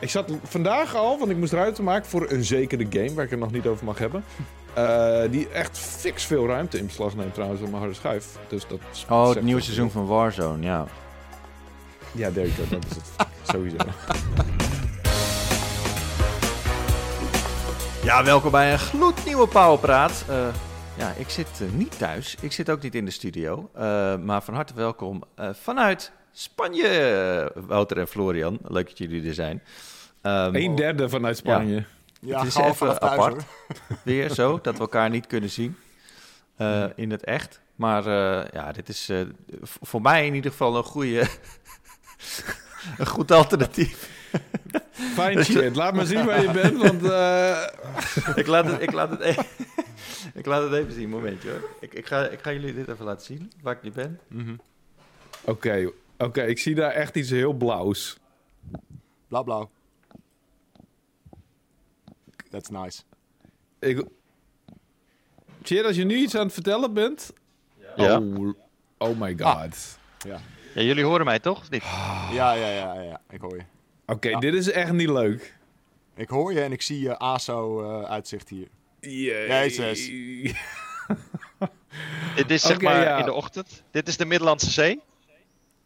Ik zat vandaag al, want ik moest ruimte maken voor een zekere game waar ik het nog niet over mag hebben. Uh, die echt fix veel ruimte in beslag neemt trouwens op mijn harde schijf. Dus dat oh, het nieuwe seizoen van Warzone, ja. Ja, there you go. Dat is het. Sowieso. Ja, welkom bij een gloednieuwe Powerpraat. Uh, ja, ik zit uh, niet thuis. Ik zit ook niet in de studio. Maar van harte welkom vanuit Spanje. Wouter en Florian, leuk dat jullie er zijn. Um, een derde vanuit Spanje. Ja. Ja, het is even thuis, apart. Weer zo, dat we elkaar niet kunnen zien uh, in het echt. Maar uh, ja, dit is uh, voor mij in ieder geval een goede, een goed alternatief. Fijn shit, laat me zien waar je bent, want... ik, laat het, ik, laat het even, ik laat het even zien, momentje hoor. Ik, ik, ga, ik ga jullie dit even laten zien, waar ik nu ben. Oké, mm -hmm. oké, okay, ik zie daar echt iets heel blauws. Blauw-blauw. That's nice. Ik... Cheer, als je nu iets aan het vertellen bent... Ja. Oh, oh my god. Ah. Ja. ja. Jullie horen mij toch? Of niet? Ja, ja, ja, ja. Ik hoor je. Oké, okay, ja. dit is echt niet leuk. Ik hoor je en ik zie je ASO-uitzicht hier. Jezus. dit is zeg okay, maar ja. in de ochtend. Dit is de Middellandse Zee.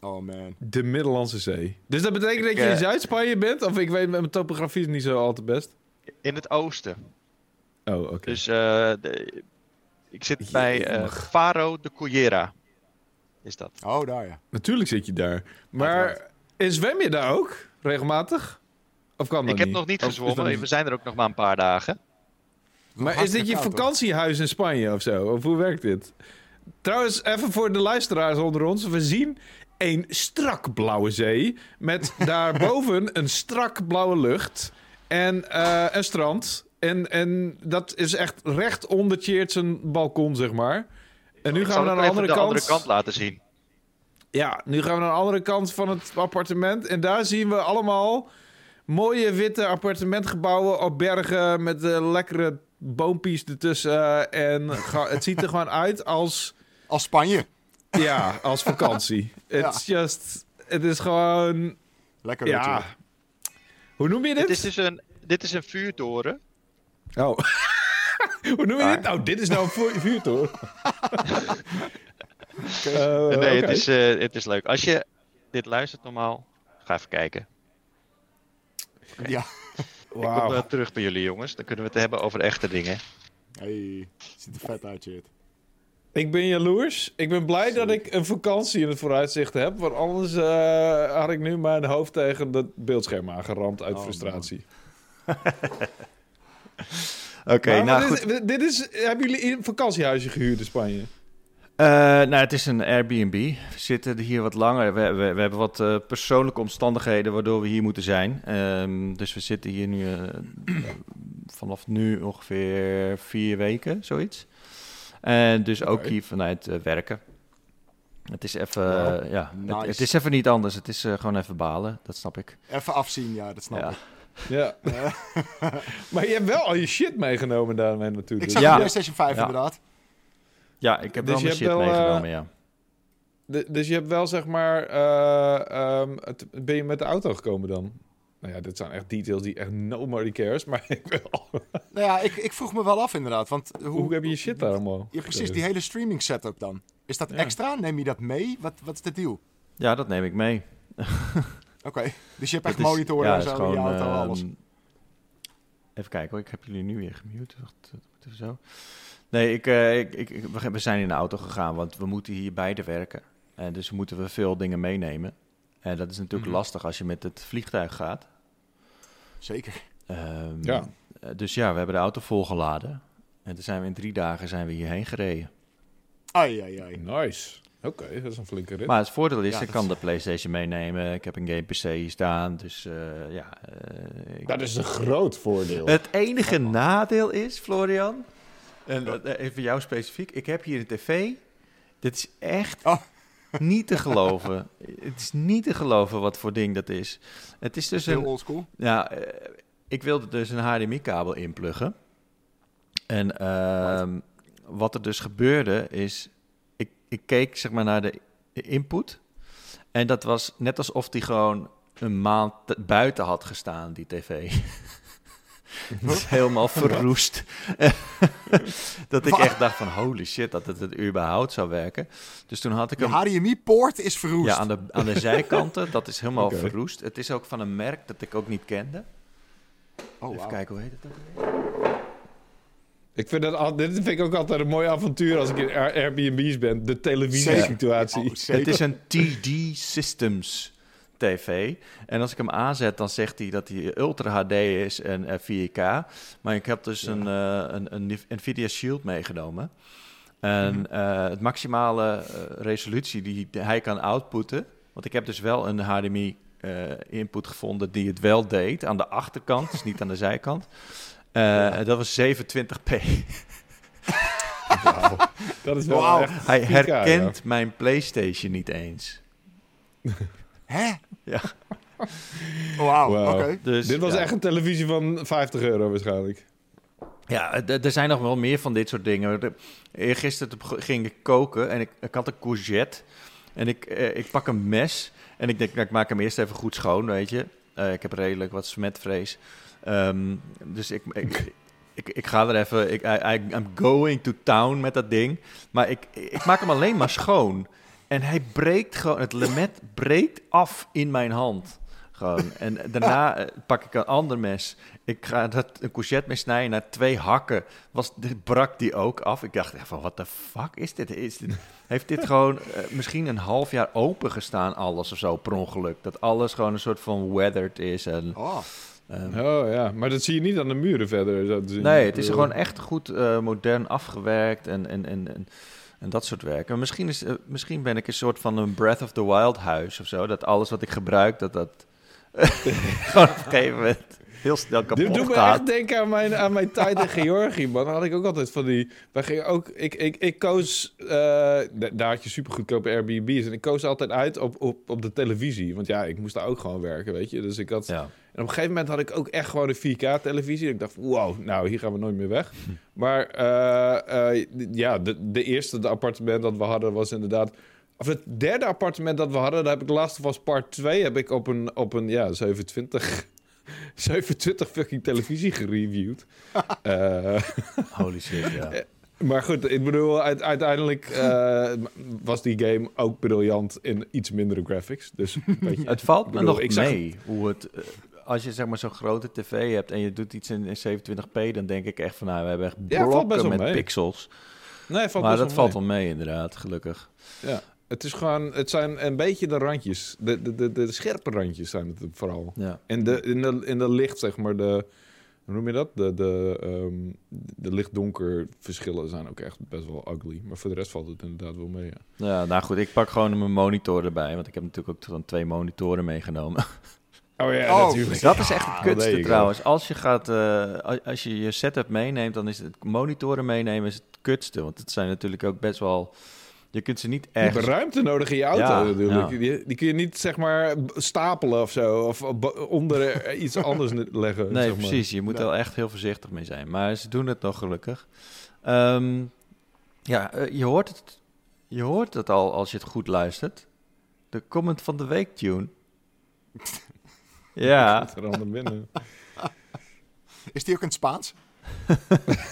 Oh man. De Middellandse Zee. Dus dat betekent ik, dat je uh, in Zuid-Spanje bent? Of ik weet, mijn topografie is niet zo al te best. In het oosten. Oh, oké. Okay. Dus uh, de, ik zit bij uh, Faro de Cullera. Is dat? Oh, daar ja. Natuurlijk zit je daar. Maar zwem je daar ook regelmatig? Of kan dat Ik heb niet? nog niet gezwommen. Niet... We zijn er ook nog maar een paar dagen. Maar is dit je vakantiehuis in Spanje of zo? Of hoe werkt dit? Trouwens, even voor de luisteraars onder ons. We zien een strak blauwe zee. Met daarboven een strak blauwe lucht. En uh, een strand. En, en dat is echt recht onder Tjeerd balkon, zeg maar. En nu gaan we naar de andere de kant. andere kant laten zien. Ja, nu gaan we naar de andere kant van het appartement. En daar zien we allemaal mooie witte appartementgebouwen op bergen met uh, lekkere boompjes ertussen. En het ziet er gewoon uit als... Als Spanje. Ja, als vakantie. It's ja. just... Het is gewoon... Lekker ja. Hoe noem je dit? Dit is dus een, dit is een vuurtoren. Oh. Hoe noem je dit nou? Dit is nou een vuurtoren. okay. uh, nee, okay. het, is, uh, het is leuk. Als je dit luistert normaal, ga even kijken. Okay. Ja. Wow. Ik kom uh, terug bij jullie jongens. Dan kunnen we het hebben over echte dingen. Hey, ziet er vet uit, shit. Ik ben jaloers. Ik ben blij dat ik een vakantie in het vooruitzicht heb. Want anders uh, had ik nu mijn hoofd tegen het beeldscherm aangeramd uit oh, frustratie. Oké, okay, nou goed. Is, dit is, hebben jullie een vakantiehuisje gehuurd in Spanje? Uh, nou, het is een Airbnb. We zitten hier wat langer. We, we, we hebben wat uh, persoonlijke omstandigheden waardoor we hier moeten zijn. Um, dus we zitten hier nu uh, vanaf nu ongeveer vier weken, zoiets. En dus okay. ook hier vanuit werken. Het is even, wow. ja, nice. het, het, is even niet anders. Het is gewoon even balen, dat snap ik. Even afzien, ja, dat snap ja. ik. Ja. maar je hebt wel al je shit meegenomen daarmee natuurlijk. Ik zag ja. de PlayStation 5 ja. inderdaad. Ja, ik heb dus wel mijn shit wel, meegenomen, ja. De, dus je hebt wel zeg maar... Uh, um, het, ben je met de auto gekomen dan? Nou ja, dit zijn echt details die echt nobody cares, maar ik wel. nou ja, ik, ik vroeg me wel af inderdaad, want... Hoe, hoe heb je je shit daar allemaal? Ja, precies, die hele streaming setup dan. Is dat ja. extra? Neem je dat mee? Wat, wat is de deal? Ja, dat neem ik mee. Oké, okay. dus je hebt echt monitoren ja, en zo gewoon, je auto, uh, alles. Even kijken hoor, ik heb jullie nu weer gemute. Wacht, even zo. Nee, ik, uh, ik, ik, we zijn in de auto gegaan, want we moeten hier beide werken. En dus moeten we veel dingen meenemen. En dat is natuurlijk mm. lastig als je met het vliegtuig gaat. Zeker. Um, ja. Dus ja, we hebben de auto volgeladen. En toen zijn we in drie dagen zijn we hierheen gereden. Ai, ai, ai. Nice. Oké, okay, dat is een flinke rit. Maar het voordeel is, ja, ik kan is... de PlayStation meenemen. Ik heb een game PC hier staan, dus uh, ja. Uh, ik... Dat is een groot voordeel. Het enige oh. nadeel is, Florian, en uh, even jou specifiek, ik heb hier een tv. Dit is echt oh. Niet te geloven. het is niet te geloven wat voor ding dat is. Het is dus Heel een... oldschool. Ja, ik wilde dus een HDMI-kabel inpluggen. En uh, wat er dus gebeurde is, ik, ik keek zeg maar naar de input. En dat was net alsof die gewoon een maand buiten had gestaan, die tv. Het is helemaal verroest. dat ik echt dacht van holy shit, dat het, het überhaupt zou werken. Dus toen had ik De hem... HDMI-poort is verroest. Ja, aan de, aan de zijkanten, dat is helemaal verroest. Het is ook van een merk dat ik ook niet kende. oh, Even kijken, hoe heet het ook? Ik vind dat, dit vind ik ook altijd een mooi avontuur als ik in Air- Airbnb's ben. De televisiesituatie. Oh. Het is een TD Systems TV. En als ik hem aanzet, dan zegt hij dat hij Ultra HD is en eh, 4K. Maar ik heb dus een, eh, een, een Nvidia Shield meegenomen. En eh, het maximale eh, resolutie die hij kan outputten... Want ik heb dus wel een HDMI eh, input gevonden die het wel deed. Aan de achterkant, dus niet aan de zijkant. Eh, Dat was 27p. Wauw. Dat is wel Hij 4K, herkent mijn PlayStation niet eens. Hè? Ja. Wauw, Wauw. oké. Dus, Dit was ja. echt een televisie van 50 euro waarschijnlijk. Ja, er zijn nog wel meer van dit soort dingen. T- ging ik koken en ik, ik had een courgette. En ik, eh, ik pak een mes en ik denk, nou, ik maak hem eerst even goed schoon, weet je. Eh, ik heb redelijk wat smetvrees. Ehm, dus ik, ik, ik, ik ga er even, ik, I- I'm going to town met dat ding. Maar ik, ik maak hem alleen maar schoon. En hij breekt gewoon, het lemet breekt af in mijn hand. Gewoon. En daarna eh, pak ik een ander mes. Ik ga dat, een courgette mes snijden naar twee hakken. Was, dit brak die ook af. Ik dacht echt van, wat de fuck is dit? Is dit heeft dit gewoon eh, misschien een half jaar open gestaan, alles of zo, per ongeluk? Dat alles gewoon een soort van weathered is. En, Oh, ehm, Oh ja, maar dat zie je niet aan de muren verder. nee, het is gewoon echt goed eh, modern afgewerkt en, en, en, en, en dat soort werk. En misschien, is, eh, misschien ben ik een soort van een Breath of the Wild huis of zo. Dat alles wat ik gebruik, dat dat gewoon op een gegeven moment heel snel Dit kapot doet me echt denken aan mijn, aan mijn tijd in Georgië, man. Dan had ik ook altijd van die... Wij gingen ook... Ik, ik, ik koos... da- daar had je super goedkope Airbnb's. En ik koos altijd uit op, op, op de televisie. Want ja, ik moest daar ook gewoon werken, weet je. Dus ik had... Ja. En op een gegeven moment had ik ook echt gewoon een 4K-televisie. Ik dacht, wow, nou, hier gaan we nooit meer weg. Maar eh, eh, ja, de, de eerste de appartement dat we hadden was inderdaad... Of het derde appartement dat we hadden, daar heb ik Last of Us Part 2... heb ik op een, op een ja, 27... 27 fucking televisie gereviewd. Eh, Holy shit, ja. maar goed, ik bedoel, uite- uiteindelijk eh, was die game ook briljant in iets mindere graphics. Dus weet je, Het valt Ik me bedoel, nog ik mee hoe het... eh, als je zeg maar zo'n grote tv hebt en je doet iets in, in 27p, dan denk ik echt van nou, we hebben echt blokken met mee. pixels. nee, valt maar dat valt wel mee inderdaad, gelukkig. Ja, het is gewoon, het zijn een beetje de randjes. De, de, de, de scherpe randjes zijn het vooral. Ja. En de, in, de, in de licht, zeg maar, de, hoe noem je dat? De, de, ehm, de licht-donker verschillen zijn ook echt best wel ugly. Maar voor de rest valt het inderdaad wel mee, ja. ja, nou goed, ik pak gewoon mijn monitor erbij, want ik heb natuurlijk ook dan twee monitoren meegenomen. Oh ja, Oh, natuurlijk. Dat is echt het Ah, kutste trouwens. Als je, gaat, eh, als- als je je setup meeneemt, dan is het monitoren meenemen is het kutste. Want het zijn natuurlijk ook best wel... Je kunt ze niet Je hebt echt... ruimte nodig in je auto Ja, natuurlijk. ja. Die, die kun je niet zeg maar stapelen of zo. Of onder iets anders leggen. Nee, zeg maar. precies. Je moet er echt heel voorzichtig mee zijn. Maar ze doen het nog gelukkig. Ehm, ja, eh, je, hoort het, je hoort het al als je het goed luistert. De comment van de week, Tune. ja, er binnen. is die ook in het Spaans?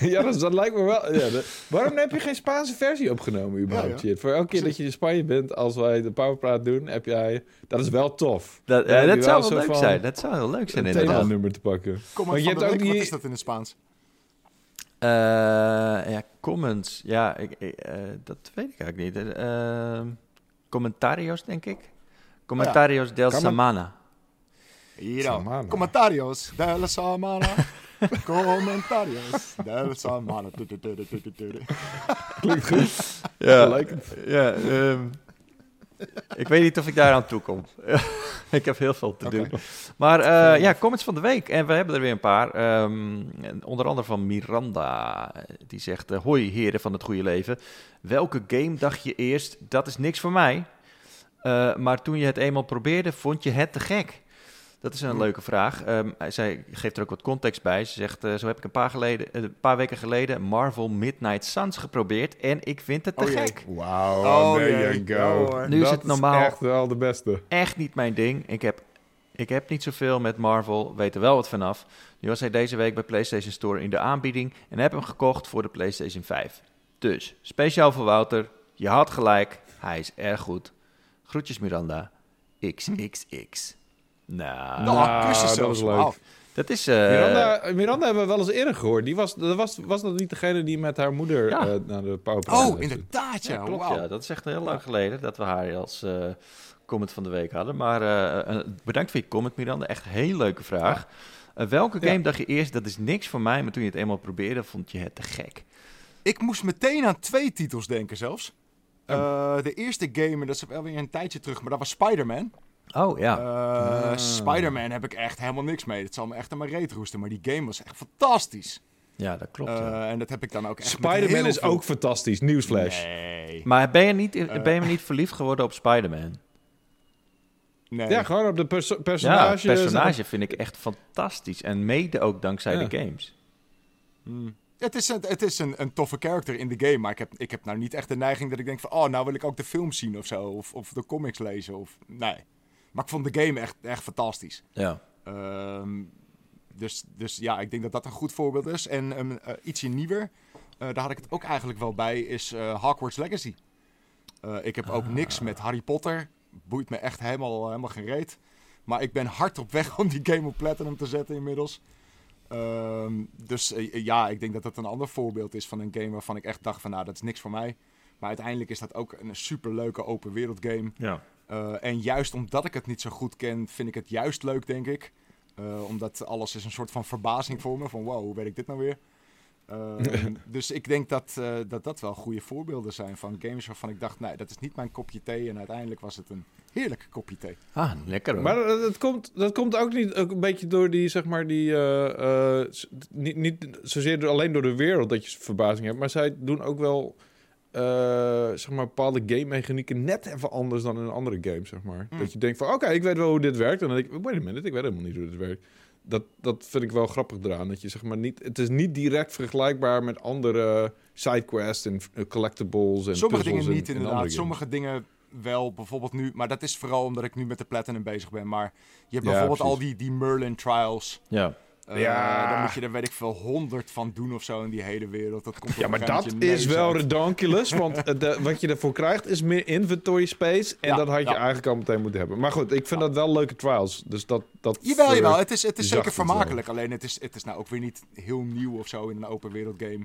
Ja, dat, dat lijkt me wel. Ja, de- waarom heb je geen Spaanse versie opgenomen überhaupt? Ja, ja. Shit? Voor elke keer dat je in Spanje bent, als wij de Powerpraat doen, heb jij... Dat is wel tof. dat, Ja, eh, dat zou een wel leuk van zijn. Dat zou heel leuk zijn Een inderdaad. themanummer te pakken. Kom Maar je hebt ook wat is dat in het Spaans? Eh, ja, comments. Ja, ik, ik, eh, dat weet ik eigenlijk niet. Eh, ehm, commentarios, denk ik. Commentarios del? Samana. Hier Samana. Comentarios de la semana. Tu, tu, tu, tu. Klinkt goed. Ja, I like it. ja ehm, ik weet niet of ik daar aan toe kom. ik heb heel veel te doen. Maar eh, ja, comments van de week. En we hebben er weer een paar. Ehm, onder andere van Miranda. Die zegt, eh, hoi heren van het goede leven. Welke game dacht je eerst, dat is niks voor mij? Eh, maar toen je het eenmaal probeerde, vond je het te gek? Dat is een leuke vraag. Ehm, zij geeft er ook wat context bij. Ze zegt, eh, zo heb ik een paar, geleden, eh, een paar weken geleden Marvel Midnight Suns geprobeerd en ik vind het te Oh gek. Wauw, Oh, there you go. Nu is het normaal. echt wel de beste. Echt niet mijn ding. Ik heb Ik heb niet zoveel met Marvel, weet er wel wat vanaf. Nu was hij deze week bij PlayStation Store in de aanbieding en heb hem gekocht voor de PlayStation 5. Dus, speciaal voor Wouter, je had gelijk, hij is erg goed. Groetjes Miranda, XXX. Nou, Nou, Nou, kussen dat zelfs. was leuk. Dat is... eh, Miranda, Miranda hebben we wel eens eerder gehoord. Die was, dat was, was dat niet degene die met haar moeder Ja. eh, naar de PowerPoint Oh, inderdaad, ja. Ja, klopt. Ja, dat is echt heel lang geleden dat we haar als eh, comment van de week hadden. Maar bedankt voor je comment, Miranda. Echt een heel leuke vraag. Welke Ja. game dacht je eerst, dat is niks voor mij, maar toen je het eenmaal probeerde, vond je het te gek? Ik moest meteen aan twee titels denken zelfs. Eh, de eerste game, en dat is wel weer een tijdje terug, maar dat was Spider-Man. Oh ja. Eh, Ah. Spider-Man heb ik echt helemaal niks mee. Het zal me echt aan mijn reet roesten, maar die game was echt fantastisch. ja, dat klopt. ja. Eh, en dat heb ik dan ook echt Spider-Man is veel- ook fantastisch. Nieuwsflash. Nee. Maar ben je, niet, Eh. ben je niet verliefd geworden op Spider-Man? nee. Ja, gewoon op de perso Ja, personage. het personage vind ik echt fantastisch. En mede ook dankzij Ja. de games. Hmm. Het is, een, het is een, een toffe character in de game, maar ik heb, ik heb nou niet echt de neiging dat ik denk van... Oh, nou wil ik ook de film zien of zo, of, of de comics lezen, of... Nee. Maar ik vond de game echt, echt fantastisch. Ja. Ehm, dus, dus ja, ik denk dat dat een goed voorbeeld is. En um, uh, ietsje nieuwer, uh, daar had ik het ook eigenlijk wel bij, is uh, Hogwarts Legacy. Uh, ik heb ook niks met Harry Potter. Boeit me echt helemaal, helemaal geen reet. Maar ik ben hard op weg om die game op Platinum te zetten inmiddels. Um, dus uh, ja, ik denk dat dat een ander voorbeeld is van een game waarvan ik echt dacht van nou, dat is niks voor mij. Maar uiteindelijk is dat ook een superleuke open wereld game. Ja. Uh, en juist omdat ik het niet zo goed ken, vind ik het juist leuk, denk ik. Uh, omdat alles is een soort van verbazing voor me. Van wow, hoe weet ik dit nou weer? Uh, dus ik denk dat, uh, dat dat wel goede voorbeelden zijn van games waarvan ik dacht, nee, dat is niet mijn kopje thee. En uiteindelijk was het een heerlijk kopje thee. Ah, lekker hoor. Maar dat, dat, komt, dat komt ook niet ook een beetje door die, zeg maar, die... Uh, niet, niet zozeer door, alleen door de wereld dat je verbazing hebt. Maar zij doen ook wel, uh, zeg maar, bepaalde game mechanieken net even anders dan in een andere game, zeg maar. Mm. Dat je denkt van, oké, okay, ik weet wel hoe dit werkt. En dan denk ik, wait a minute, ik weet helemaal niet hoe dit werkt. Dat, dat vind ik wel grappig eraan. Dat je zeg maar niet. Het is niet direct vergelijkbaar met andere sidequests en uh, collectibles en Sommige dingen niet in, inderdaad. Sommige dingen wel. Bijvoorbeeld nu. Maar dat is vooral omdat ik nu met de Platinum bezig ben. Maar je hebt ja, bijvoorbeeld precies. al die, die Merlin trials. Ja. Ja. Dan moet je er, weet ik veel, honderd van doen of zo in die hele wereld. Dat komt ja, maar dat is wel redonkulous. want de, wat je ervoor krijgt is meer inventory space. En ja, dat had je ja. eigenlijk al meteen moeten hebben. Maar goed, ik vind dat wel leuke trials. Dus dat, dat jawel, jawel. Het is, het is zeker vermakelijk. Alleen het is, het is nou ook weer niet heel nieuw of zo in een open wereld game.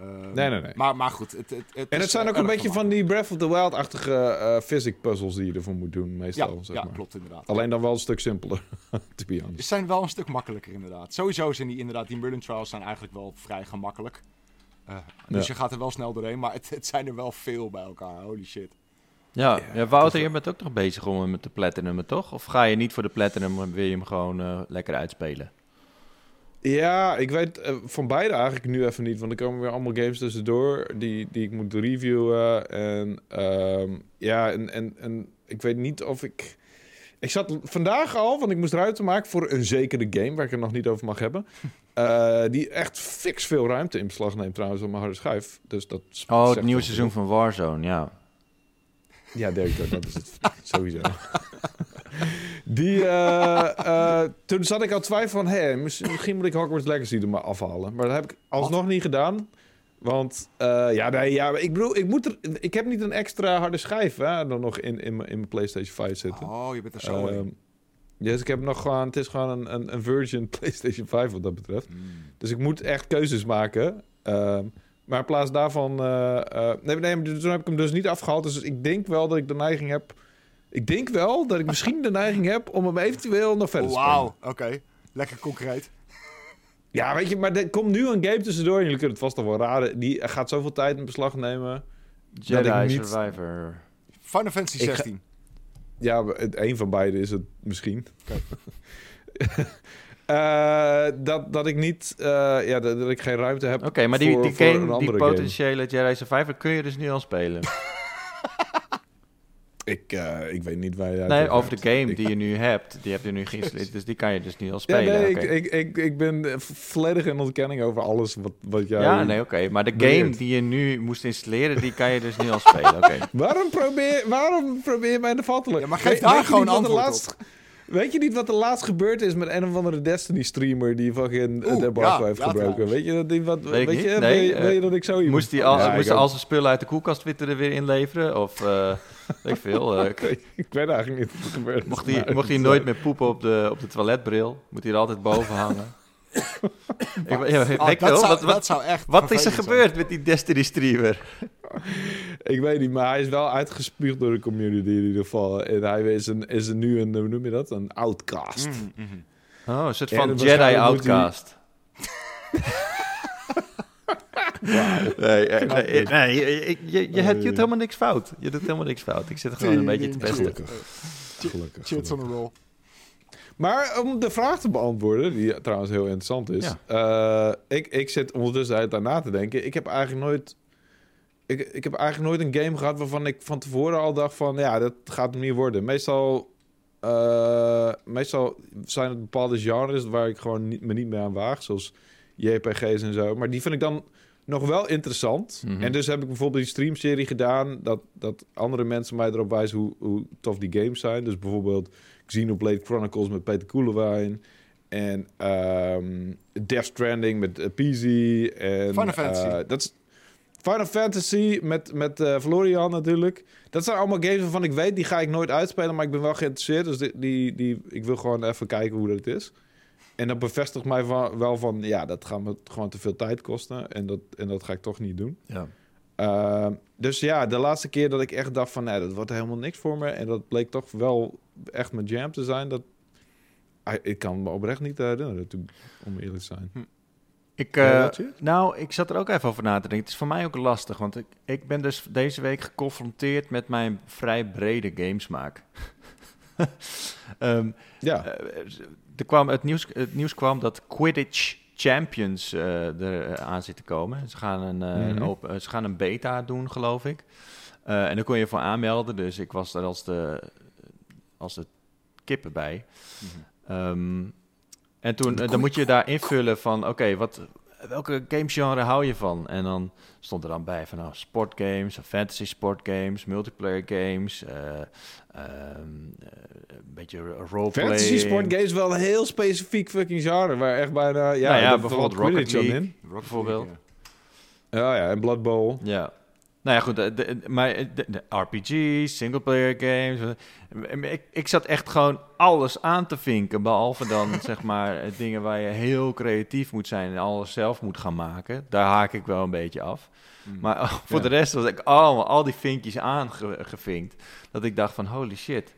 Uh, nee, nee, nee. Maar, maar goed. Het, het, het en het zijn ook een beetje van die Breath of the Wild-achtige uh, physics puzzles die je ervoor moet doen, meestal. Ja, zeg ja maar. klopt inderdaad. Alleen dan wel een stuk simpeler, to be honest. Ze zijn wel een stuk makkelijker inderdaad. Sowieso zijn die inderdaad, die Merlin Trials zijn eigenlijk wel vrij gemakkelijk. Uh, dus ja. je gaat er wel snel doorheen, maar het, het, zijn er wel veel bij elkaar. Holy shit. Ja, ja, ja Wouter, je bent ook nog bezig om hem te platinum, toch? Of ga je niet voor de platinum en wil je hem gewoon uh, lekker uitspelen? Ja, ik weet uh, van beide eigenlijk nu even niet. Want er komen weer allemaal games tussendoor die, die ik moet reviewen. En um, ja, en, en, en ik weet niet of ik... Ik zat vandaag al, want ik moest ruimte maken voor een zekere game... waar ik het nog niet over mag hebben. Uh, die echt fix veel ruimte in beslag neemt trouwens op mijn harde schijf. Dus dat oh, het nieuwe seizoen van Warzone, ja. Ja, go. Dat is het sowieso. Die, uh, uh, toen zat ik al twijfel van... Hey, misschien moet ik Hogwarts Legacy er maar afhalen. Maar dat heb ik alsnog niet gedaan. Want, uh, ja, nee, ja, ik bedoel, ik, moet er, ik heb niet een extra harde schijf hè, dan nog in, in, in mijn PlayStation 5 zitten. Oh, je bent er zo in. Ja, dus ik heb nog gewoon... Het is gewoon een, een, een version PlayStation 5 wat dat betreft. Mm. Dus ik moet echt keuzes maken. Um, maar in plaats daarvan... Uh, uh, nee, nee, toen heb ik hem dus niet afgehaald. Dus ik denk wel dat ik de neiging heb... Ik denk wel dat ik misschien de neiging heb om hem eventueel nog verder te spelen. Wauw, oké. Okay. Lekker concreet. Ja, weet je, maar er komt nu een game tussendoor. En jullie kunnen het vast nog wel raden. Die gaat zoveel tijd in beslag nemen. Jedi niet... Survivor. Final Fantasy 16. Ga... Ja, een van beide is het misschien. Okay. Uh, dat, dat ik niet, uh, ja, dat, dat, ik geen ruimte heb. Oké, okay, maar die, voor, die, game, die potentiële game. Jedi Survivor kun je dus nu al spelen. ik, uh, ik weet niet waar je. Nee, over de game ik, die je nu hebt, die heb je nu geïnstalleerd, dus die kan je dus nu al spelen. Ja, nee, okay. ik, ik, ik, ik ben volledig in ontkenning over alles wat, wat jij. Ja, nee, oké, okay. maar de game beheert. die je nu moest installeren, die kan je dus nu al spelen. Oké. waarom probeer, waarom probeer je mij de te Ja, maar geef daar gewoon antwoord laatste... op. Weet je niet wat er laatst gebeurd is met een of andere Destiny-streamer die fucking Oeh, embargo ja, heeft ja, gebroken? Weet je, dat die wat, Weet weet, je, Nee, je, wil je eh, dat ik zo iemand... Moest hij al, Ja, moest al zijn spullen uit de koelkast witte er weer inleveren? Of uh, weet ik veel. Uh, ik, weet, ik weet eigenlijk niet wat er gebeurd is. mocht hij, mocht hij nooit eh, meer poepen op de, op de toiletbril? Moet hij er altijd boven hangen? Ik, ja, weet ik dat, veel. zou, Wat, wat, dat zou echt wat is er zijn. gebeurd met die Destiny streamer? Ik weet niet, maar hij is wel uitgespuugd door de community in ieder geval. En hij is, een, is een, nu een, hoe noem je dat? Een outcast. Mhm, mhm. Oh, een soort van Jedi Outcast. Nee, eh, nee, nee, je, je, je, hebt- je doet helemaal niks fout. Je doet helemaal niks fout. Ik zit er gewoon een beetje te pesten. Gelukkig. Gelukkig. Chits on a roll. Maar om de vraag te beantwoorden, die trouwens heel interessant is. eh, ik, ik zit ondertussen uit daarna te denken. Ik heb eigenlijk nooit. Ik, ik heb eigenlijk nooit een game gehad waarvan ik van tevoren al dacht van ja, dat gaat hem niet worden. Meestal, eh, meestal zijn het bepaalde genres waar ik gewoon niet, me niet meer aan waag, zoals JPG's en zo. Maar die vind ik dan nog wel interessant. Mhm. En dus heb ik bijvoorbeeld die streamserie gedaan dat, dat andere mensen mij erop wijzen hoe, hoe tof die games zijn. Dus bijvoorbeeld Xenoblade Chronicles met Peter Koelewijn. En ehm Death Stranding met uh, PZ. En, Final Fantasy. eh, dat is Final Fantasy met, met eh, Florian natuurlijk. Dat zijn allemaal games waarvan ik weet, die ga ik nooit uitspelen. Maar ik ben wel geïnteresseerd. Dus die, die, die, ik wil gewoon even kijken hoe dat is. En dat bevestigt mij van, wel van, ja, dat gaat me gewoon te veel tijd kosten. En dat, en dat ga ik toch niet doen. Ja. Uh, dus ja, de laatste keer dat ik echt dacht van... nee, dat wordt helemaal niks voor me. En dat bleek toch wel echt mijn jam te zijn. Dat, ik kan me oprecht niet herinneren, om eerlijk te zijn. Ik, Ja, eh, nou, ik zat er ook even over na te denken. Het is voor mij ook lastig, want ik, ik ben dus deze week geconfronteerd met mijn vrij brede gamesmaak. Ehm, Ja, eh, er kwam het, nieuws, het nieuws kwam dat Quidditch Champions eh, er aan zit te komen. Ze gaan een, een Mhm. open- ze gaan een beta doen, geloof ik. Eh, en daar kon je voor aanmelden, dus ik was er als de, als de kippen bij. Ehm, en toen eh, dan moet je daar invullen van, oké, wat welke gamegenre hou je van? En dan stond er dan bij van nou, sportgames, fantasy sportgames, multiplayer games, ehm, eh, een beetje roleplay. fantasy sport games wel een heel specifiek fucking genre. Waar echt bijna... Ja, Nou ja, bijvoorbeeld Rocket League. in. Bijvoorbeeld. Ja, ja, en Blood Bowl. Ja. Nou ja, goed, de, de- maar de, de RPG's, singleplayer games. eh, Ik, ik zat echt gewoon alles aan te vinken. Behalve dan, zeg maar, eh, dingen waar je heel creatief moet zijn en alles zelf moet gaan maken. Daar haak ik wel een beetje af. Maar oh, voor Ja. de rest was ik allemaal al die vinkjes aangevinkt. Dat ik dacht van, holy shit.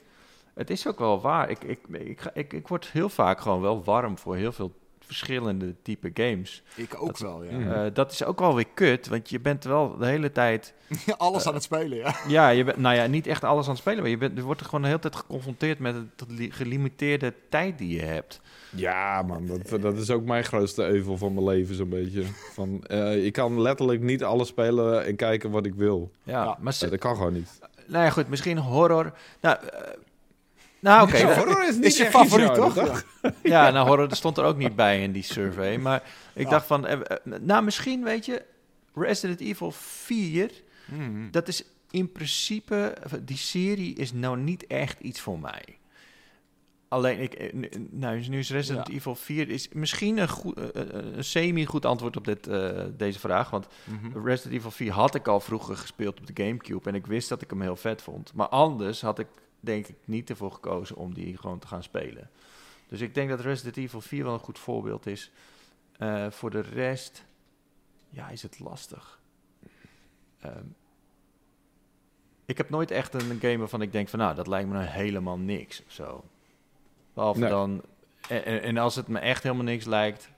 Het is ook wel waar. Ik, ik, ik, ik, ik word heel vaak gewoon wel warm voor heel veel verschillende type games. Ik ook Dat- wel, ja. Mm. Eh, dat is ook wel weer kut, want je bent wel de hele tijd... Alles aan het spelen, ja. Ja, je bent, nou ja, niet echt alles aan het spelen, maar je, bent, je wordt er gewoon de hele tijd geconfronteerd met de li- gelimiteerde tijd die je hebt. Ja, man, dat, dat is ook mijn grootste euvel van mijn leven, zo'n beetje. Van, eh, ik kan letterlijk niet alles spelen en kijken wat ik wil. Ja, Ja. maar dat kan gewoon niet. nou ja, goed, misschien horror. Nou, eh, nou oké. Dat- horror is niet Is je favoriet, genre, toch? Ja, nou horror dat stond er ook niet bij in die survey. Maar ik Ja. dacht van, eh, eh, nou misschien weet je, Resident Evil 4, Mhm. dat is in principe, die serie is nou niet echt iets voor mij. Alleen, ik, eh, nou, nu is Resident Ja. Evil 4 is misschien een, goed, eh, eh, een semi-goed antwoord op dit, eh, deze vraag. Want Mhm. Resident Evil 4 had ik al vroeger gespeeld op de Gamecube en ik wist dat ik hem heel vet vond. Maar anders had ik denk ik niet ervoor gekozen om die gewoon te gaan spelen. Dus ik denk dat Resident Evil 4 wel een goed voorbeeld is. Eh, voor de rest, ja, is het lastig. Ehm, ik heb nooit echt een game waarvan ik denk van, nou, dat lijkt me nou helemaal niks of zo. Behalve Nee. dan, en, als het me echt helemaal niks lijkt,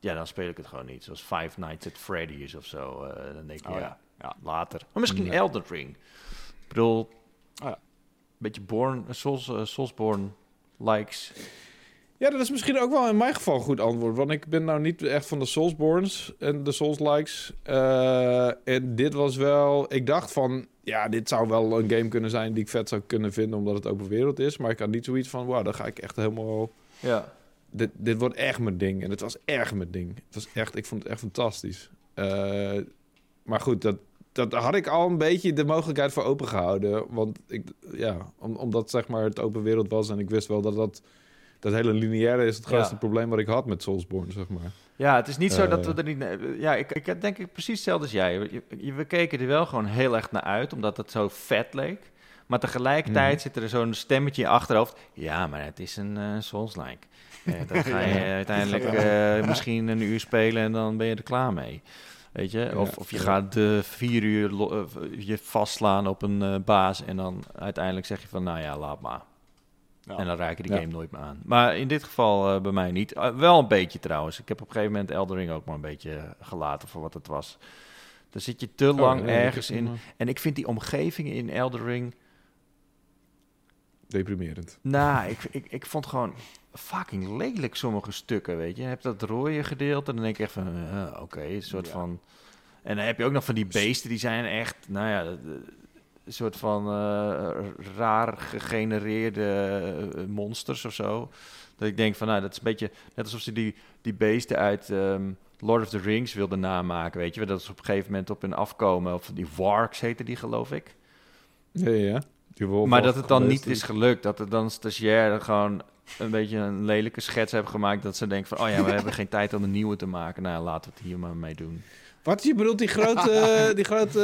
ja, dan speel ik het gewoon niet. Zoals Five Nights at Freddy's of zo. eh, dan denk ik, Oh ja, ja, ja. later. Maar misschien Nee. Elden Ring. Ik bedoel, Oh ja. Beetje Born, Souls, eh, Soulsborne likes. Ja, dat is misschien ook wel in mijn geval een goed antwoord. Want ik ben nou niet echt van de Soulsborns en de Souls-likes. Eh, en dit was wel... Ik dacht van... Ja, dit zou wel een game kunnen zijn die ik vet zou kunnen vinden... omdat het open wereld is. Maar ik had niet zoiets van... Wauw, dan ga ik echt helemaal... Ja. Dit, dit wordt echt mijn ding. En het was echt mijn ding. Het was echt... Ik vond het echt fantastisch. Eh, maar goed, dat, dat had ik al een beetje de mogelijkheid voor open gehouden. Want ik, ja, om, omdat zeg maar het open wereld was en ik wist wel dat dat, dat hele lineaire is het grootste Ja. probleem wat ik had met Soulsborne, zeg maar. Ja, het is niet zo dat we Eh. er niet... Ja, ik, ik denk ik precies hetzelfde als jij. We, keken er wel gewoon heel erg naar uit, omdat het zo vet leek. Maar tegelijkertijd Mhm. zit er zo'n stemmetje in je achterhoofd. Ja, maar het is een eh Souls-like. Eh, dat ga je uiteindelijk misschien een uur spelen en dan ben je er klaar mee. Weet je? Of, Ja. of je Ja. gaat de vier uur eh, je vastslaan op een eh, baas en dan uiteindelijk zeg je van, nou ja, laat maar. Ja. En dan raak je die Ja. game nooit meer aan. Maar in dit geval eh, bij mij niet. Wel een beetje trouwens. Ik heb op een gegeven moment Eldering ook maar een beetje gelaten voor wat het was. Dan zit je te lang Oh, nee, ik ergens in. En ik vind die omgevingen in Eldering... Deprimerend. Nou, ik, ik, ik vond gewoon fucking lelijk sommige stukken, weet je. Je hebt dat rode gedeelte en dan denk ik echt van... eh, Oké, een soort Ja. van... En dan heb je ook nog van die beesten, die zijn echt... Nou ja, een soort van eh, raar gegenereerde eh, monsters of zo. Dat ik denk van, nou, dat is een beetje... Net alsof ze die, die beesten uit ehm, Lord of the Rings wilden namaken, weet je. Dat is op een gegeven moment op hun afkomen. Of die warks heten die, geloof ik. Ja, ja, Maar dat het dan geweest, niet is gelukt. Dat er dan stagiair gewoon een beetje een lelijke schets hebben gemaakt. Dat ze denken van, oh ja, we hebben geen tijd om een nieuwe te maken. Nou, laten we het hier maar mee doen. Wat, je bedoelt die grote, die grote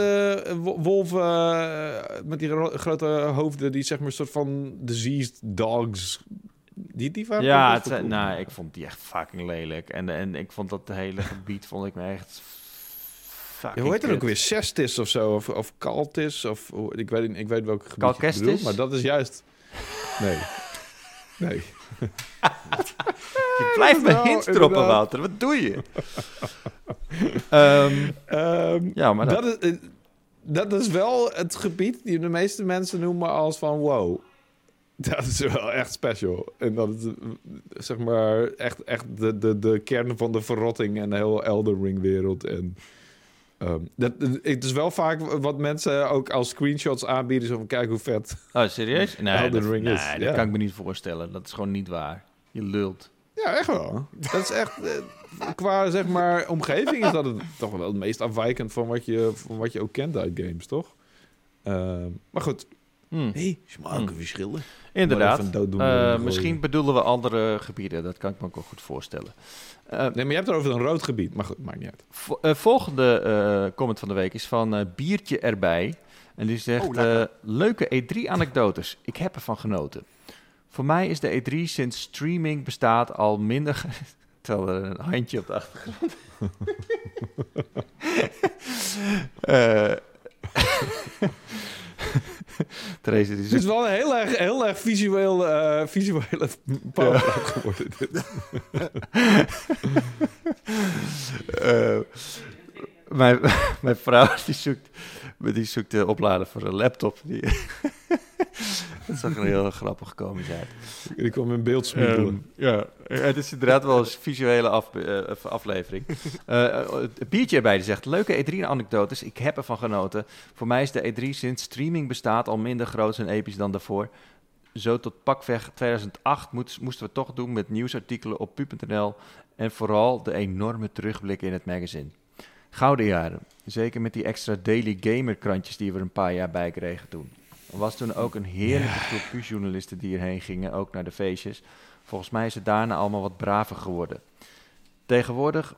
eh, wo- wolven eh, met die gro- grote hoofden, die zeg maar een soort van diseased dogs. Die, die waren Ja, het, nou, ik vond die echt fucking lelijk. En, en ik vond dat hele gebied, vond ik me echt fucking hoe heet dat ook weer? Cestis of zo? Of, of Caltis? Of, ik, weet, ik weet welke gebied je bedoelt, maar dat is juist... Nee. Nee. Je blijft me hints droppen. Wouter. Wat doe je? Ehm, Ehm, ja, maar dat, dat, is, eh, dat is wel het gebied die de meeste mensen noemen als van wow. Dat is wel echt special. En dat is eh, zeg maar echt, echt de, de, de kern van de verrotting en de hele Elder Ring wereld. En ehm, dat, het is wel vaak wat mensen ook als screenshots aanbieden. Zo van kijk hoe vet. oh, serieus? Nee, dat, Ring nee, is, dat ja. kan ik me niet voorstellen. Dat is gewoon niet waar. Je lult. Ja, echt wel. Dat is echt eh, qua zeg maar omgeving is dat het toch wel het meest afwijkend van wat je, van wat je ook kent uit games, toch? Ehm, maar goed. Hm. Nee, smaken Hm. verschillen. Inderdaad. Eh, misschien bedoelen we andere gebieden. Dat kan ik me ook wel goed voorstellen. Eh, Nee, maar je hebt het over een rood gebied. Maar goed, maakt niet uit. vo- eh, volgende eh, comment van de week is van eh, Biertje erbij. En die zegt, Oh, eh, leuke E3-anekdotes. Ik heb ervan genoten. Voor mij is de E3 sinds streaming bestaat al minder... Terwijl er een handje op de achtergrond. Therese, die Het is wel een heel erg, heel erg visueel, eh visuele powerplay geworden. Dit. Eh, mijn, mijn vrouw die zoekt, die zoekt de oplader voor een laptop. Die, dat zag er heel grappig komisch uit. Die kwam in beeld smikkelen. Ehm, ja, het is inderdaad wel een visuele af, eh, aflevering. Eh, eh, het biertje erbij die zegt, leuke E3-anekdotes, ik heb ervan genoten. Voor mij is de E3 sinds streaming bestaat al minder groot en episch dan daarvoor. Zo tot pakweg 2008 moest- moesten we toch doen met nieuwsartikelen op pu.nl en vooral de enorme terugblik in het magazine. Gouden jaren, zeker met die extra daily gamer krantjes die we er een paar jaar bij kregen toen. Er was toen ook een heerlijke groep pu-journalisten die erheen gingen, ook naar de feestjes. Volgens mij is het daarna allemaal wat braver geworden. Tegenwoordig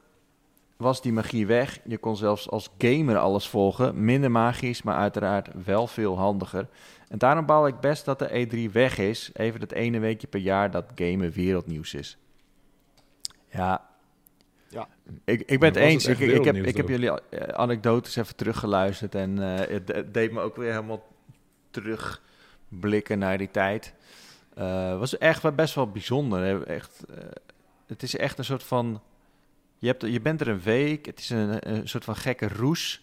was die magie weg. Je kon zelfs als gamer alles volgen. Minder magisch, maar uiteraard wel veel handiger. En daarom bouw ik best dat de E3 weg is. Even dat ene weekje per jaar dat gamen wereldnieuws is. Ja. Ja. Ik, ik ben het eens. het Ik, ik, heb, ik heb jullie eh, anekdotes even teruggeluisterd. En eh, het, het deed me ook weer helemaal terugblikken naar die tijd. Het was echt best wel bijzonder. Echt, eh, het is echt een soort van... Je, hebt, je bent er een week, het is een, soort van gekke roes.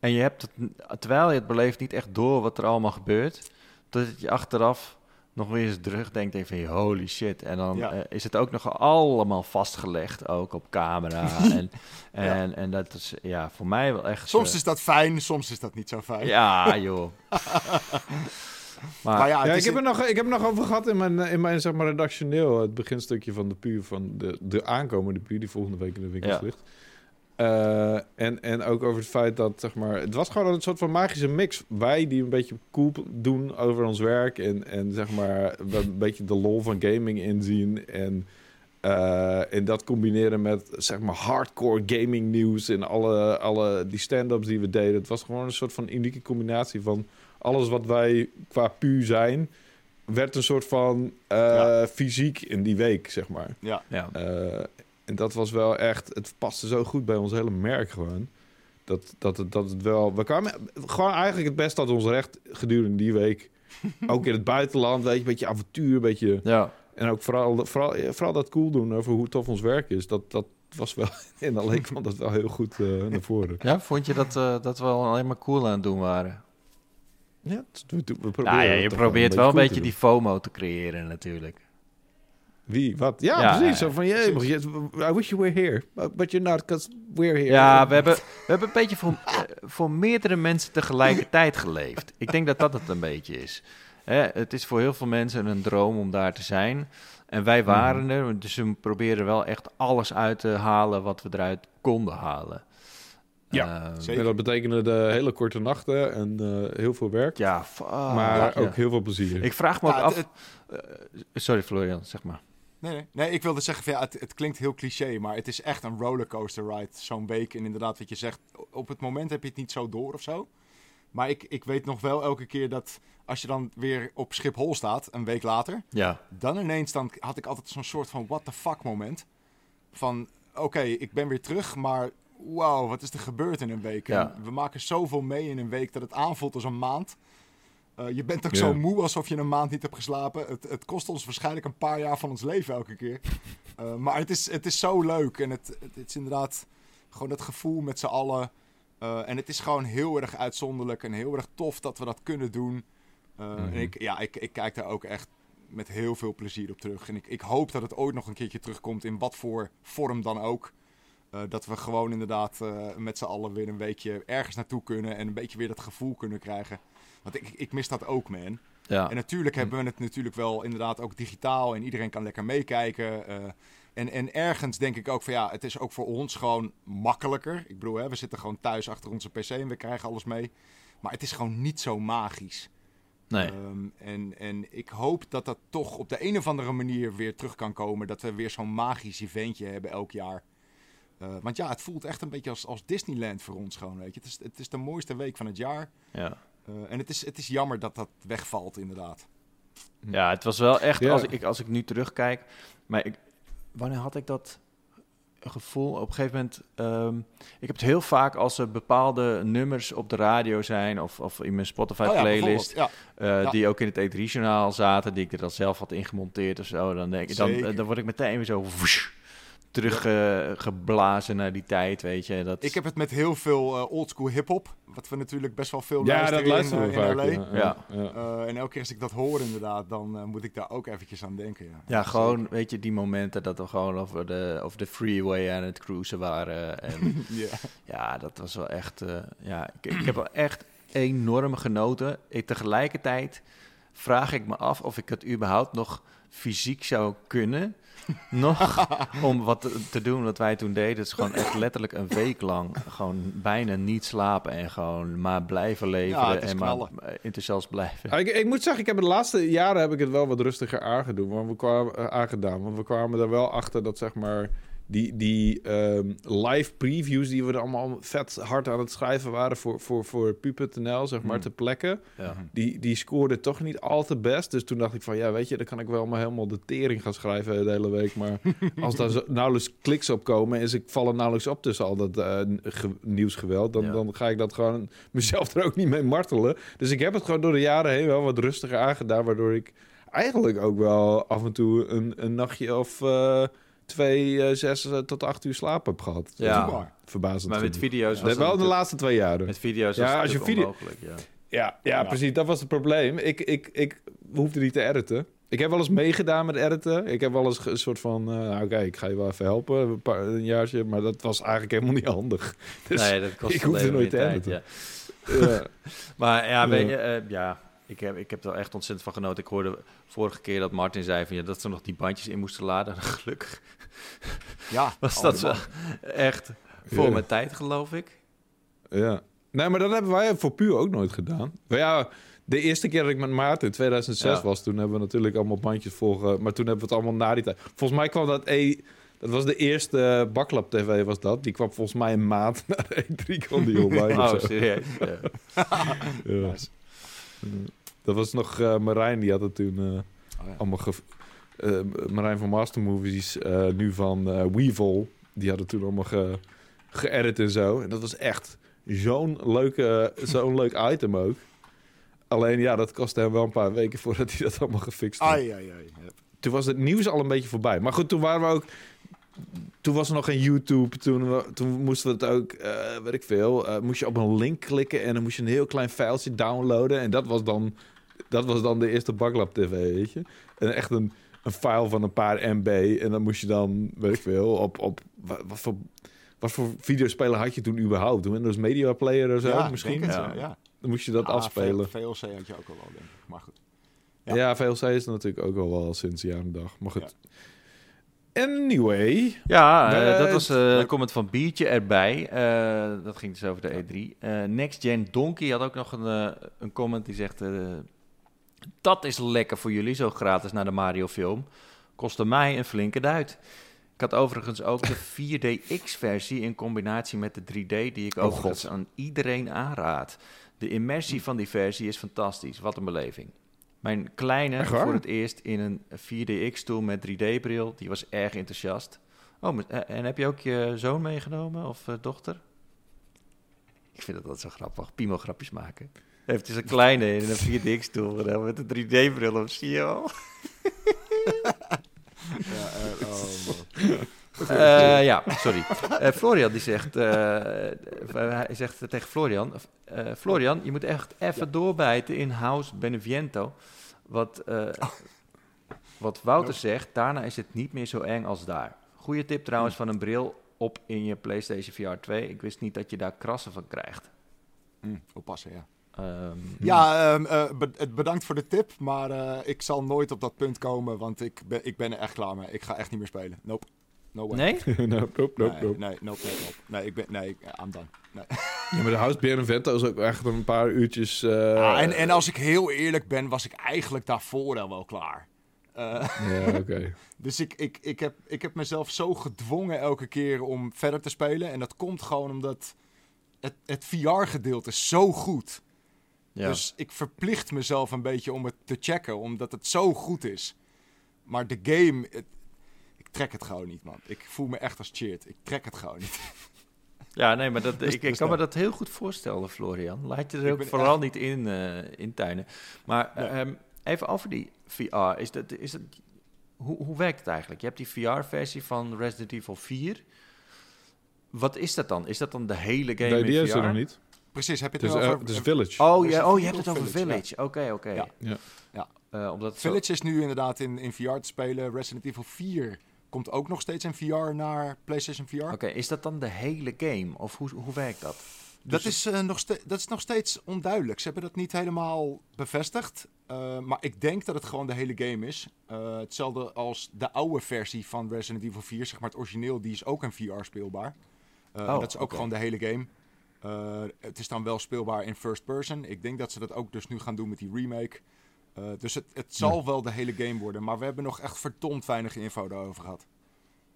En je hebt het, terwijl je het beleeft, niet echt door wat er allemaal gebeurt. Totdat je achteraf nog weer eens terugdenkt en van holy shit. En dan Ja. eh, is het ook nog allemaal vastgelegd, ook op camera. en, en, en dat is ja, voor mij wel echt... Soms eh, is dat fijn, soms is dat niet zo fijn. Ja, joh. maar Maar ja, ik heb, er nog, ik heb er nog over gehad in mijn, eh, in mijn zeg maar, redactioneel, het beginstukje van de puur van de, de aankomende puur die volgende week in de winkels Ja. ligt. Eh, en, en ook over het feit dat, zeg maar... Het was gewoon een soort van magische mix. Wij die een beetje cool doen over ons werk... en, en zeg maar een beetje de lol van gaming inzien... en, uh, en dat combineren met, zeg maar, hardcore gaming nieuws... en alle, alle die stand-ups die we deden. Het was gewoon een soort van unieke combinatie van... alles wat wij qua pu zijn... werd een soort van uh, ja. fysiek in die week, zeg maar. Ja. Ja. Uh, en dat was wel echt, het paste zo goed bij ons hele merk gewoon. Dat, dat, het, dat het wel, we kwamen gewoon eigenlijk het beste uit ons recht gedurende die week. ook in het buitenland, weet je, een beetje avontuur, een beetje... Ja. En ook vooral, vooral, vooral dat cool doen over hoe tof ons werk is. Dat, dat was wel, en alleen kwam dat wel heel goed uh, naar voren. Ja, vond je dat, uh, dat we alleen maar cool aan het doen waren? Ja, we, we proberen nou ja, je probeert wel een beetje, cool die FOMO te creëren natuurlijk. Wie? Wat? Ja, ja precies. Zo van, yeah, I wish you were here, but you're not, because we're here. Ja, we hebben, we hebben een beetje voor, uh, voor meerdere mensen tegelijkertijd geleefd. Ik denk dat dat het een beetje is. Hè, het is voor heel veel mensen een droom om daar te zijn. En wij waren mm. er, dus we proberen wel echt alles uit te halen wat we eruit konden halen. Ja, uh, en dat betekende de hele korte nachten en uh, heel veel werk. Ja, maar ja, ook heel veel plezier. Ik vraag me ook ja, af... Uh, sorry Florian, zeg maar. Nee, nee. nee ik wilde zeggen, ja, het, het, klinkt heel cliché, maar het is echt een rollercoaster ride zo'n week. En inderdaad, wat je zegt, op het moment heb je het niet zo door of zo. Maar ik, ik weet nog wel elke keer dat als je dan weer op Schiphol staat, een week later, ja. dan ineens dan had ik altijd zo'n soort van what the fuck moment. Van oké, okay, ik ben weer terug, maar wow, wat is er gebeurd in een week? Ja. we maken zoveel mee in een week dat het aanvoelt als een maand. Uh, je bent ook zo moe alsof je een maand niet hebt geslapen. Het, het, kost ons waarschijnlijk een paar jaar van ons leven elke keer. Uh, maar het is, het is zo leuk. En het, het, het is inderdaad gewoon het gevoel met z'n allen. Uh, en het is gewoon heel erg uitzonderlijk en heel erg tof dat we dat kunnen doen. En ik, ja, ik, ik kijk daar ook echt met heel veel plezier op terug. En ik, ik hoop dat het ooit nog een keertje terugkomt in wat voor vorm dan ook. Uh, dat we gewoon inderdaad uh, met z'n allen weer een weekje ergens naartoe kunnen en een beetje weer dat gevoel kunnen krijgen. Want ik, ik mis dat ook, man. Ja. En natuurlijk hebben we het natuurlijk wel inderdaad ook digitaal en iedereen kan lekker meekijken. Uh, en, en ergens denk ik ook van ja, het is ook voor ons gewoon makkelijker. Ik bedoel, hè, we zitten gewoon thuis achter onze pc en we krijgen alles mee. Maar het is gewoon niet zo magisch. Nee. Um, en, en ik hoop dat dat toch op de een of andere manier weer terug kan komen. Dat we weer zo'n magisch eventje hebben elk jaar. Uh, want ja, het voelt echt een beetje als, als Disneyland voor ons gewoon, weet je. Het is, het is de mooiste week van het jaar. Ja. Uh, en het is, het is jammer dat dat wegvalt, inderdaad. Ja, het was wel echt, ja. als, ik, als ik nu terugkijk... Maar ik, wanneer had ik dat gevoel? Op een gegeven moment... Um, ik heb het heel vaak als er bepaalde nummers op de radio zijn... of, of in mijn Spotify-playlist... Oh ja, uh, ja. die ook in het E3-journaal zaten... die ik er dan zelf had ingemonteerd of zo... dan, denk ik, dan, dan word ik meteen weer zo... Woesh, teruggeblazen uh, naar die tijd, weet je. Dat... Ik heb het met heel veel uh, oldschool hip-hop, wat we natuurlijk best wel veel ja, luisteren dat luisteren in, we vaak, in LA. Ja. ja. Uh, en elke keer als ik dat hoor inderdaad, dan moet ik daar ook eventjes aan denken. Ja, ja gewoon, weet je, die momenten dat we gewoon over de, over de freeway aan het cruisen waren. En ja. ja, dat was wel echt, ja, ik, ik heb wel echt enorm genoten. Ik, tegelijkertijd vraag ik me af of ik het überhaupt nog fysiek zou kunnen nog om wat te doen wat wij toen deden. Het is gewoon echt letterlijk een week lang gewoon bijna niet slapen en gewoon maar blijven leveren ja, en knallen. maar enthousiast blijven. Ik, ik, moet zeggen, ik heb de laatste jaren heb ik het wel wat rustiger aangedaan, want we kwamen, aangedaan, want we kwamen er wel achter dat zeg maar die, die um, live previews die we er allemaal vet hard aan het schrijven waren voor, voor, voor pu.nl, zeg maar, Hmm. ter plekke. Ja. Die, die scoorde toch niet al te best. Dus toen dacht ik van, ja, weet je, dan kan ik wel maar helemaal de tering gaan schrijven de hele week. Maar als daar zo, nauwelijks kliks op komen, is ik val er nauwelijks op tussen al dat uh, ge, nieuwsgeweld. Dan, Ja. dan ga ik dat gewoon mezelf er ook niet mee martelen. Dus ik heb het gewoon door de jaren heen wel wat rustiger aangedaan, waardoor ik eigenlijk ook wel af en toe een, een nachtje of... Uh, twee, eh, zes eh, tot acht uur slaap heb gehad. Ja. Verbazend. Maar met video's was wel de laatste twee jaren. met video's Ja, als je video- ja. Ja, ja, precies. Dat was het probleem. Ik, ik, ik hoefde niet te editen. Ik heb wel eens meegedaan met editen. Ik heb wel eens een soort van... nou, oké, ik ga je wel even helpen. Een, paar, een jaartje. Maar dat was eigenlijk helemaal niet handig. Dus nee, dat kost ik hoefde nooit te tijd, editen. ja. Maar ja, weet je, ja, ik heb, ik heb er wel echt ontzettend van genoten. Ik hoorde vorige keer dat Martin zei van, ja, dat ze nog die bandjes in moesten laden. Gelukkig Ja, was oh, dat wel echt Voor Ja. mijn tijd, geloof ik. Ja. Nee, maar dat hebben wij voor puur ook nooit gedaan. Maar ja, de eerste keer dat ik met Maarten in 2006 Ja. was, toen hebben we natuurlijk allemaal bandjes volgen. Maar toen hebben we het allemaal na die tijd. Volgens mij kwam dat E. Dat was de eerste Baklap TV, was dat. Die kwam volgens mij een maand na de E3 kwam die online. Oh, serieus? Ja. Ja. Dat was nog eh, Marijn, die had het toen eh, Oh, ja. allemaal... ge- eh, Marijn van Master Movies, nu van Weevil. Die hadden toen allemaal ge geëdit en zo. En dat was echt zo'n leuke, zo'n leuk item ook. Alleen ja, dat kostte hem wel een paar weken voordat hij dat allemaal gefixt had. Ai, ai, ai. Toen was het nieuws al een beetje voorbij. Maar goed, toen waren we ook... Toen was er nog geen YouTube. Toen, we- toen moesten we het ook, eh weet ik veel... moest je op een link klikken en dan moest je een heel klein filetje downloaden. En dat was dan, dat was dan de eerste Baklap TV, weet je. En echt een, een file van een paar MB. En dan moest je dan, weet ik veel, op... op wat, wat voor... Wat voor videospeler had je toen überhaupt? Een Windows Media Player of zo Ja, misschien? denk het, Ja. Dan moest je dat Ah, afspelen. VLC had je ook al wel, denk ik. Maar goed. Ja. Ja, VLC is natuurlijk ook al wel sinds jaar en dag. Maar goed. Anyway. Ja, eh, dat was eh, een comment van Biertje erbij. Eh, dat ging dus over de E3. Eh, Next Gen Donkey had ook nog een, eh, een comment die zegt... dat is lekker voor jullie, zo gratis naar de Mario film. Kostte mij een flinke duit. Ik had overigens ook de 4DX-versie in combinatie met de 3D... die ik Oh, overigens God. aan iedereen aanraad. De immersie van die versie is fantastisch. Wat een beleving. Mijn kleine voor het eerst in een 4DX-stoel met 3D-bril. Die was erg enthousiast. Oh, eh, en heb je ook je zoon meegenomen of eh, dochter? Ik vind dat altijd zo grappig. Piemel-grapjes maken. Heeft hij zijn kleine in een 4DX-stoel gedaan met een 3D-bril op, zie je wel? Ja, eh, oh, man. Eh, ja, sorry. Eh, Florian die zegt, hij zegt tegen Florian, eh, Florian, je moet echt even doorbijten in House Beneviento. Wat, eh, wat Wouter zegt, daarna is het niet meer zo eng als daar. Goeie tip trouwens van een bril op in je PlayStation VR 2. Ik wist niet dat je daar krassen van krijgt. Hm, oppassen, ja. Ehm, Ja, het bedankt voor de tip, maar eh, ik zal nooit op dat punt komen, want ik ben, ik ben er echt klaar mee. Ik ga echt niet meer spelen. Nope. No way. Nee? nope, nope, nope, nee, nope. nee, nope, nope, nope. Nee, ik ben, nee, ik- I'm done. Nee. Ja, maar de House Benevento is ook echt een paar uurtjes... eh, Ah, en, en als ik heel eerlijk ben, was ik eigenlijk daarvoor al wel klaar. Eh, Ja, oké. dus ik, ik, ik, heb, ik heb mezelf zo gedwongen elke keer om verder te spelen. En dat komt gewoon omdat het, het VR-gedeelte is zo goed. Ja. Dus ik verplicht mezelf een beetje om het te checken, omdat het zo goed is. Maar de game, het- ik trek het gewoon niet, man. Ik voel me echt als cheered. Ik trek het gewoon niet. Ja, nee, maar dat, Dus- ik, ik dus kan me dat. heel goed voorstellen, Florian. Laat je er Ik ook vooral echt- niet in, eh intuinen. Maar Nee. ehm, even over die VR. Is dat, is dat, hoe, hoe werkt het eigenlijk? Je hebt die VR-versie van Resident Evil 4. Wat is dat dan? Is dat dan de hele game Nee, in die VR? is er nog niet. Precies, heb je Het nu eh, over... is Village. Oh, ja, Resident oh, je hebt het over Village, Village. Oké, oké. Ja. Ja. Eh, omdat zo- Village is nu inderdaad in, in VR te spelen. Resident Evil 4 komt ook nog steeds in VR naar PlayStation VR. Oké, is dat dan de hele game? Of hoe, hoe werkt dat? Dat, Dus- is, eh, nog ste- dat is nog steeds onduidelijk. Ze hebben dat niet helemaal bevestigd. Eh, maar ik denk dat het gewoon de hele game is. Eh, hetzelfde als de oude versie van Resident Evil 4, zeg maar het origineel, die is ook in VR speelbaar. Eh, Oh, dat is ook gewoon de hele game. Eh, het is dan wel speelbaar in first person. Ik denk dat ze dat ook dus nu gaan doen met die remake. Eh, dus het, het zal wel de hele game worden. Maar we hebben nog echt verdomd weinig info daarover gehad.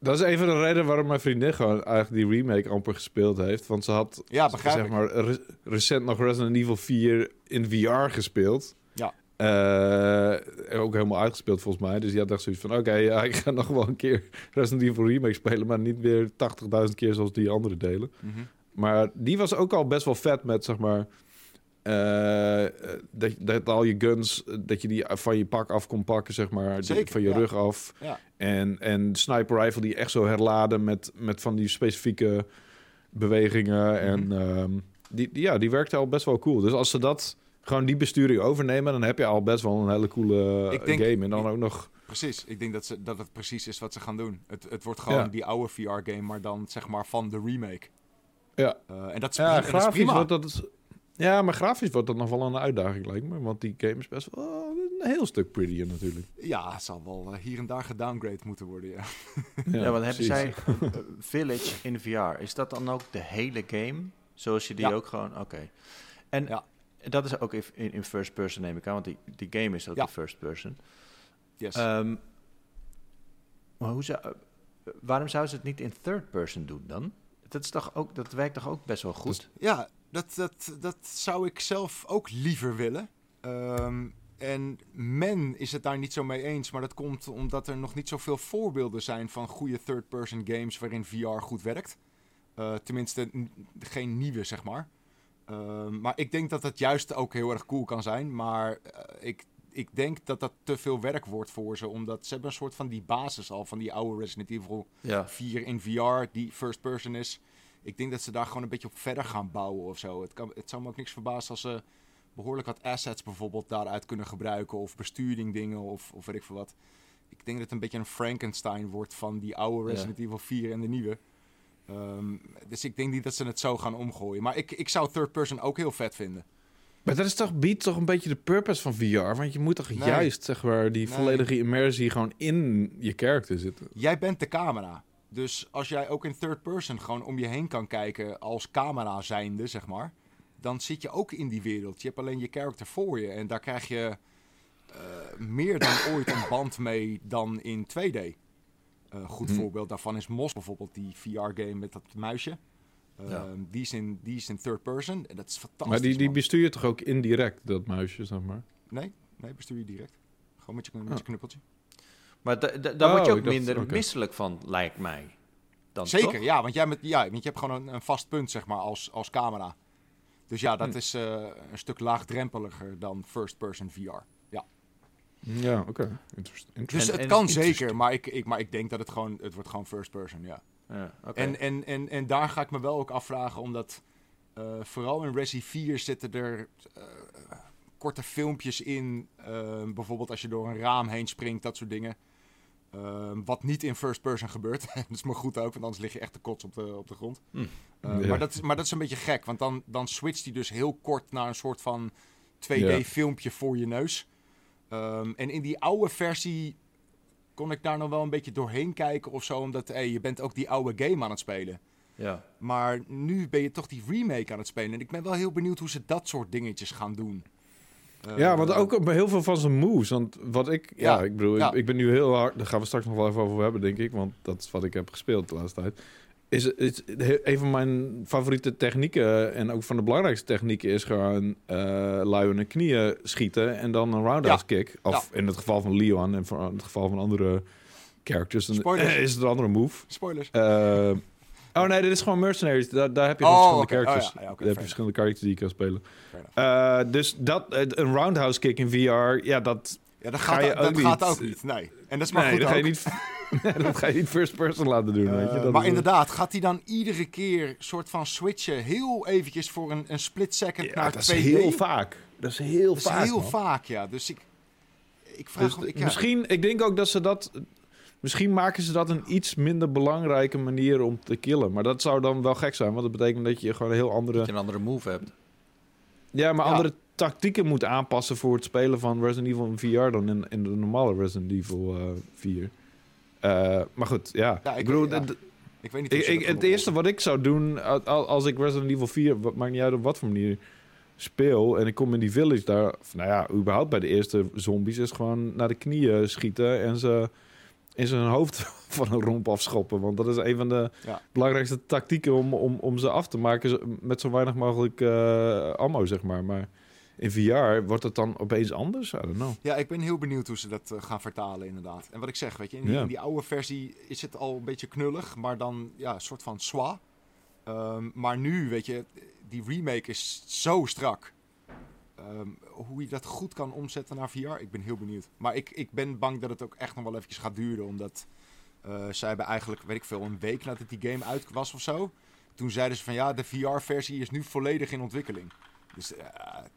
Dat is even de reden waarom mijn vriendin gewoon eigenlijk die remake amper gespeeld heeft. Want ze had Ja, begrijp zeg ik. maar, re- recent nog Resident Evil 4 in VR gespeeld. Ja. Eh, ook helemaal uitgespeeld volgens mij. Dus die had echt zoiets van... Oké, ja, ik ga nog wel een keer Resident Evil remake spelen... maar niet weer 80.000 keer zoals die andere delen. Mhm. Maar die was ook al best wel vet met, zeg maar... eh, dat, dat al je guns, eh, dat je die van je pak af kon pakken, zeg maar. Zeker, van je ja. rug af. Ja. En, en sniper rifle die echt zo herladen met, met van die specifieke bewegingen. En Mhm. ehm, die, die- ja, die werkte al best wel cool. Dus als ze dat gewoon die besturing overnemen, dan heb je al best wel een hele coole denk- game. En dan ook nog. Precies, ik denk dat, ze, dat het precies is wat ze gaan doen. Het, het wordt gewoon Ja. die oude VR-game, maar dan zeg maar van de remake. Ja, Eh, en dat is, ja pri- en dat is grafisch prima. wordt dat. Ja, maar grafisch wordt dat nog wel een uitdaging, lijkt me. Want die game is best wel. oh, heel stuk prettier natuurlijk. Ja, het zal wel eh, hier en daar gedowngrade moeten worden, ja. Ja, wat hebben precies. zij? eh, Village in VR. Is dat dan ook de hele game? Zoals je die Ja. ook gewoon... Oké. En Ja. dat is ook in, in first person neem ik aan, want die, die game is ook Ja. in first person. Yes. Ehm, maar hoe zou, waarom zouden ze het niet in third person doen dan? Dat, is toch ook, dat werkt toch ook best wel goed? Ja, dat, dat, dat zou ik zelf ook liever willen. Ehm, en men is het daar niet zo mee eens, maar dat komt omdat er nog niet zoveel voorbeelden zijn van goede third-person games waarin VR goed werkt. Eh, tenminste, geen nieuwe, zeg maar. Ehm, maar ik denk dat het juist ook heel erg cool kan zijn. Maar eh, ik, ik denk dat dat te veel werk wordt voor ze. Omdat ze hebben een soort van die basis al van die oude Resident Evil Ja. 4 in VR, die first person is. Ik denk dat ze daar gewoon een beetje op verder gaan bouwen of zo. Het, kan, het zou me ook niks verbazen als ze behoorlijk wat assets bijvoorbeeld daaruit kunnen gebruiken. Of besturing dingen of, of weet ik veel wat. Ik denk dat het een beetje een Frankenstein wordt van die oude Ja. Resident Evil 4 en de nieuwe. Ehm, dus ik denk niet dat ze het zo gaan omgooien. Maar ik, ik zou third person ook heel vet vinden. Maar dat is toch, biedt toch een beetje de purpose van VR? Want je moet toch Nee. juist, zeg maar, die Nee. volledige immersie gewoon in je character zitten. Jij bent de camera. Dus als jij ook in third person gewoon om je heen kan kijken als camera zijnde, zeg maar. Dan zit je ook in die wereld. Je hebt alleen je character voor je. En daar krijg je eh, meer dan ooit een band mee dan in 2D. Een goed Hm. voorbeeld daarvan is Mos bijvoorbeeld, die VR-game met dat muisje. Ehm, die, is in, die is in third person. En dat is fantastisch. maar die, die man. bestuur je toch ook indirect, dat muisje, zeg maar? Nee, nee, bestuur je direct. Gewoon met je, met Oh. je knuppeltje. Maar da- da- daar word je Oh, ook dacht- minder misselijk van, lijkt mij. Dan, Zeker, toch? ja, want, jij met, ja, want je hebt gewoon een, een vast punt, zeg maar, als, als camera. Dus ja, dat Hm. is eh, een stuk laagdrempeliger dan first-person VR. Ja. Ja, oké. Interest- Dus het en kan zeker, maar ik, ik, maar ik denk dat het gewoon, het wordt gewoon first-person, ja. Ja, oké. En, en, en, en daar ga ik me wel ook afvragen, omdat eh, vooral in Resi 4 zitten er eh, korte filmpjes in. eh, bijvoorbeeld als je door een raam heen springt, dat soort dingen. Eh, wat niet in first person gebeurt. dat is maar goed ook, want anders lig je echt te kots op de, op de grond. Hm. Eh, Ja. maar, dat, is- maar dat is een beetje gek, want dan, dan switcht hij dus heel kort naar een soort van 2D Ja. filmpje voor je neus. Ehm, en in die oude versie kon ik daar nog wel een beetje doorheen kijken of zo, omdat hey, je bent ook die oude game aan het spelen. ja. Maar nu ben je toch die remake aan het spelen. En ik ben wel heel benieuwd hoe ze dat soort dingetjes gaan doen. Eh, ja, want ook op heel veel van zijn moves. Want wat ik... Ja, Ja, ik bedoel, ja. ik, ik ben nu heel hard... Daar gaan we straks nog wel even over hebben, denk ik. Want dat is wat ik heb gespeeld de laatste tijd. Is, is een van mijn favoriete technieken... en ook van de belangrijkste technieken... is gewoon eh lui in de knieën schieten... en dan een roundhouse kick. Of in het geval van Leon... en voor- in het geval van andere characters... dan is het een andere move. Spoilers. Eh, oh nee, dit is gewoon Mercenaries. Daar, daar heb je Oh, verschillende. Oh, characters. ja, daar heb je verschillende characters die je kan spelen. Eh, dus dat, een roundhouse kick in VR, ja, dat, Ja, dat ga gaat, je dat ook gaat niet- ook niet. Nee. En dat is maar nee, goed dat ga, je niet, dat ga je niet first person laten doen. weet je? Eh, Dat maar is- inderdaad, gaat hij dan iedere keer soort van switchen heel eventjes voor een, een split second ja, naar dat 2D? is heel vaak. Dat is heel Dat is vaak. heel man. vaak, ja. Dus ik, ik vraag Dus me... Ik, ja, misschien, ik denk ook dat ze dat. Misschien maken ze dat een iets minder belangrijke manier om te killen. Maar dat zou dan wel gek zijn, want dat betekent dat je gewoon een heel andere. Dat je een andere move hebt. Ja, maar Ja. andere tactieken moet aanpassen voor het spelen van Resident Evil VR dan in, in de normale Resident Evil eh 4. Eh, maar goed, ja. Ja, ik- ik bedoel, ja. ik weet niet ik, het gaan eerste wat ik zou doen als ik Resident Evil 4, wat, maakt niet uit op wat voor manier, speel en ik kom in die village daar, nou ja, überhaupt bij de eerste zombies, is gewoon naar de knieën schieten en ze in zijn hoofd van een romp afschoppen. Want dat is een van de Ja. belangrijkste tactieken om, om, om ze af te maken met zo weinig mogelijk eh, ammo, zeg maar. Maar in VR wordt het dan opeens anders? I don't know. Ja, ik ben heel benieuwd hoe ze dat eh, gaan vertalen, inderdaad. En wat ik zeg, weet je, in die, Ja. in die oude versie is het al een beetje knullig, maar dan ja, een soort van swa. Ehm, maar nu, weet je, die remake is zo strak. Ehm, hoe je dat goed kan omzetten naar VR, ik ben heel benieuwd. Maar ik, ik ben bang dat het ook echt nog wel eventjes gaat duren, omdat eh, zij hebben eigenlijk, weet ik veel, een week nadat die game uit was of zo. Toen zeiden ze van ja, de VR-versie is nu volledig in ontwikkeling. Dus eh,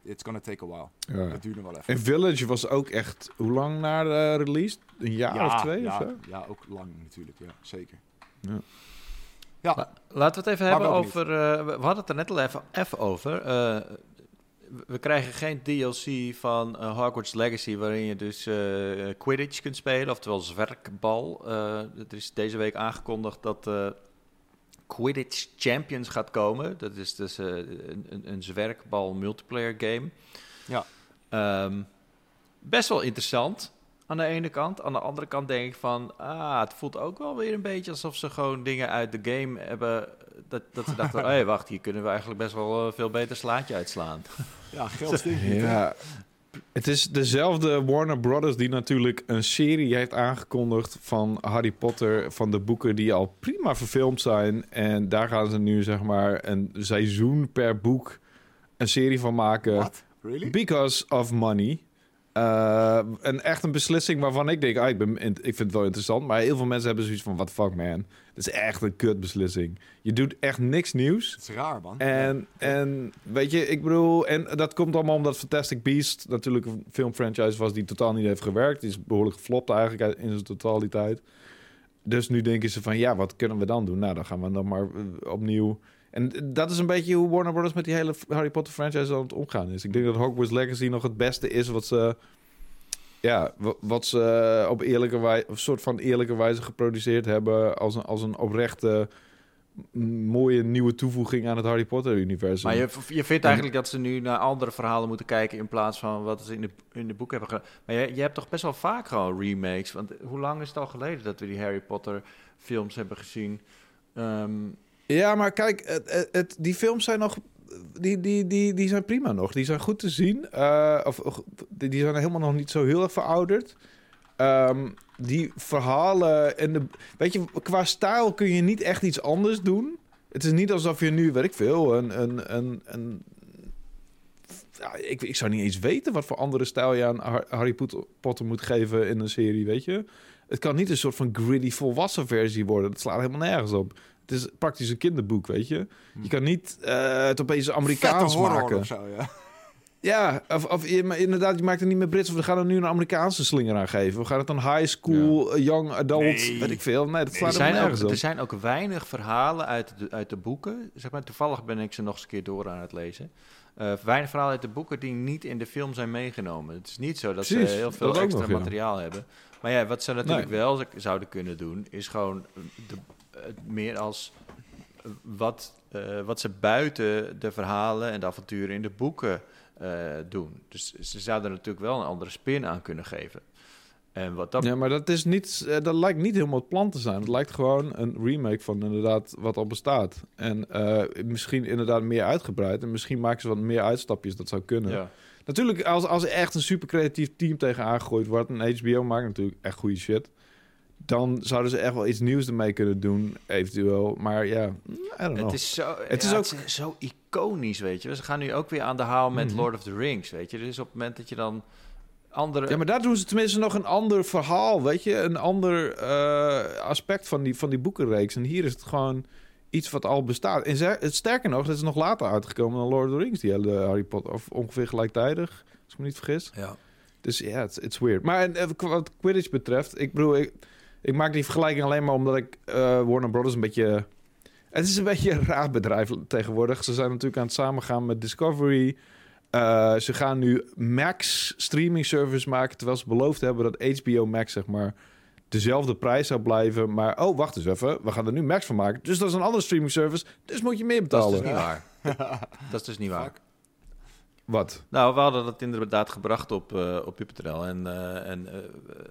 it's gonna take a while. Ja. Dat duurt nog wel even. En Village was ook echt, hoe lang na de release? Een jaar of twee ja, of zo? Ja, ook lang natuurlijk, ja, zeker. Ja. Ja, La- laten we het even Maar hebben over... eh, we hadden het er net al even, even over. eh, we krijgen geen DLC van uh, Hogwarts Legacy, waarin je dus uh, Quidditch kunt spelen, oftewel zwerkbal. Uh, het is deze week aangekondigd dat Quidditch Champions gaat komen. Dat is dus een, een, een zwerkbal multiplayer game. Ja. Um, best wel interessant aan de ene kant. Aan de andere kant denk ik van, ah, het voelt ook wel weer een beetje alsof ze gewoon dingen uit de game hebben. Dat, dat ze dachten, hé, hey, wacht, hier kunnen we eigenlijk best wel veel beter slaatje uitslaan. Ja, geld stinkt Ja. Het is dezelfde Warner Brothers die natuurlijk een serie heeft aangekondigd van Harry Potter, van de boeken die al prima verfilmd zijn. En daar gaan ze nu zeg maar een seizoen per boek een serie van maken. What? Really? Because of money. Uh, en echt een beslissing waarvan ik denk, ah, ik, ben, ik vind het wel interessant. Maar heel veel mensen hebben zoiets van, what the fuck man. Dat is echt een kut beslissing. Je doet echt niks nieuws. Het is raar man. En, en weet je, ik bedoel, en dat komt allemaal omdat Fantastic Beast natuurlijk een filmfranchise was die totaal niet heeft gewerkt. Die is behoorlijk geflopt eigenlijk in zijn totaliteit. Dus nu denken ze van, ja, wat kunnen we dan doen? Nou, dan gaan we dan maar eh, opnieuw en dat is een beetje hoe Warner Brothers met die hele Harry Potter franchise aan het omgaan is. Ik denk dat Hogwarts Legacy nog het beste is wat ze, ja, wat ze op eerlijke wijze, of soort van eerlijke wijze geproduceerd hebben als een, als een oprechte mooie nieuwe toevoeging aan het Harry Potter-universum. Maar je, je vindt eigenlijk dat ze nu naar andere verhalen moeten kijken... in plaats van wat ze in de, in de boek hebben gedaan. Maar je, je hebt toch best wel vaak gewoon remakes? Want hoe lang is het al geleden dat we die Harry Potter-films hebben gezien? Um, ja, maar kijk, het, het, die films zijn nog. Die, die, die, die zijn prima nog. Die zijn goed te zien. Uh, of, die zijn helemaal nog niet zo heel erg verouderd. Um, die verhalen en de. Weet je, qua stijl kun je niet echt iets anders doen. Het is niet alsof je nu, weet ik veel, een. een, een, een ja, ik, ik zou niet eens weten wat voor andere stijl je aan Harry Potter moet geven in een serie, weet je. Het kan niet een soort van gritty volwassen versie worden. Dat slaat helemaal nergens op. Het is praktisch een kinderboek, weet je. Je kan niet uh, het opeens Amerikaans maken. Of zo, ja. Ja, of, of inderdaad, je maakt het niet meer Brits. Of we gaan er nu een Amerikaanse slinger aan geven. We gaan het dan high school, young adult, nee. weet ik veel. Nee, dat nee, slaat er, nergens ook, er zijn ook weinig verhalen uit de, uit de boeken. Zeg maar, toevallig ben ik ze nog eens een keer door aan het lezen. Uh, weinig verhalen uit de boeken die niet in de film zijn meegenomen. Het is niet zo dat Precies, ze heel veel extra materiaal hebben. Maar ja, wat ze natuurlijk wel zouden kunnen doen, is gewoon de, meer als wat, uh, wat ze buiten de verhalen en de avonturen in de boeken uh, doen. Dus ze zouden natuurlijk wel een andere spin aan kunnen geven. En wat dat... Ja, maar dat, is niet, dat lijkt niet helemaal het plan te zijn. Het lijkt gewoon een remake van inderdaad wat al bestaat. En misschien inderdaad meer uitgebreid. En misschien maken ze wat meer uitstapjes, dat zou kunnen. Ja. Natuurlijk, als, als er echt een super creatief team tegen aangegooid wordt... en HBO maakt natuurlijk echt goede shit dan zouden ze echt wel iets nieuws ermee kunnen doen, eventueel. Maar ja, Het is zo, het is ook zo iconisch, weet je. Ze gaan nu ook weer aan de haal met mhm. Lord of the Rings, weet je. Dus op het moment dat je dan andere... Ja, maar daar doen ze tenminste nog een ander verhaal, weet je. Een ander uh, aspect van die, van die boekenreeks. En hier is het gewoon iets wat al bestaat. En het sterker nog, dat is nog later uitgekomen dan Lord of the Rings, die hele Harry Potter. Of ongeveer gelijktijdig, als ik me niet vergis. Ja. Dus ja, het is weird. Maar uh, wat Quidditch betreft, ik bedoel... Ik, ik maak die vergelijking alleen maar omdat ik uh, Warner Brothers een beetje... Het is een beetje een raar bedrijf tegenwoordig. Ze zijn natuurlijk aan het samengaan met Discovery. Uh, ze gaan nu Max streaming service maken... terwijl ze beloofd hebben dat HBO Max, zeg maar... dezelfde prijs zou blijven. Maar, oh, wacht eens even. We gaan er nu Max van maken. Dus dat is een andere streaming service. Dus moet je meer betalen. Dat is dus niet waar. dat is dus niet waar. Wat? Nou, we hadden dat inderdaad gebracht op, uh, op. En, uh, en uh,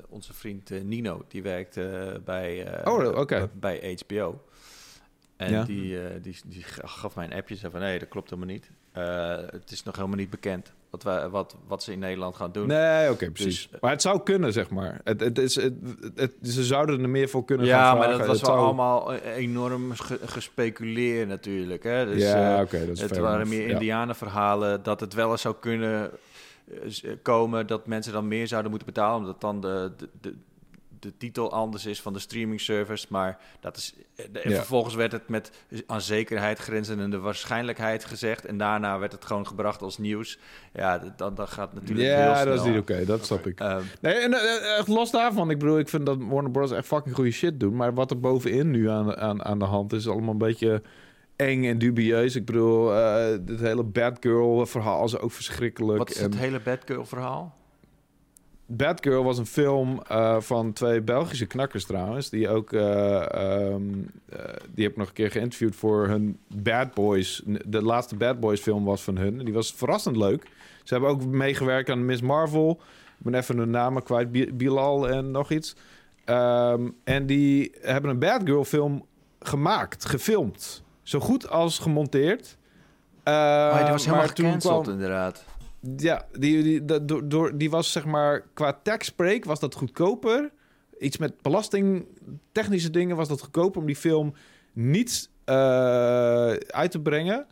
onze vriend Nino, die werkt bij, oh, okay. bij HBO. En ja. die, die, die gaf mij een appje. Zei van, nee, dat klopt helemaal niet. het is nog helemaal niet bekend wat, wij, wat, wat ze in Nederland gaan doen. Nee, oké, precies. Dus, maar het zou kunnen, zeg maar. Het, het is, het, het, ze zouden er meer voor kunnen ja, gaan vragen. Ja, maar dat was wel allemaal enorm gespeculeerd natuurlijk. Hè? Dus, ja, oké. dat is Het waren meer indianenverhalen dat het wel eens zou kunnen eh, komen... dat mensen dan meer zouden moeten betalen... omdat dan de, de de titel anders is van de streaming service. Maar dat is. En vervolgens werd het met aan zekerheid grenzende waarschijnlijkheid gezegd. En daarna werd het gewoon gebracht als nieuws. Ja, dan, dan gaat natuurlijk. Ja, heel dat is niet oké, dat snap ik. Um, nee, en echt los daarvan. Ik bedoel, ik vind dat Warner Bros. echt fucking goede shit doen. Maar wat er bovenin nu aan, aan, aan de hand is, allemaal een beetje eng en dubieus. Ik bedoel, uh, het hele Bad Girl verhaal is ook verschrikkelijk. Wat is het hele Bad Girl verhaal? Bad Girl was een film uh, van twee Belgische knakkers trouwens. Die ook, uh, um, die heb ik nog een keer geïnterviewd voor hun Bad Boys. De laatste Bad Boys film was van hun. Die was verrassend leuk. Ze hebben ook meegewerkt aan Miss Marvel. Ik ben even hun namen kwijt. Bilal en nog iets. Um, en die hebben een Bad Girl film gemaakt, gefilmd. Zo goed als gemonteerd. Uh, die was helemaal gecanceld kwam... inderdaad. Ja, die, die, door, door, die was zeg maar qua tax break was dat goedkoper. Iets met belastingtechnische dingen was dat goedkoper om die film niet uh, uit te brengen,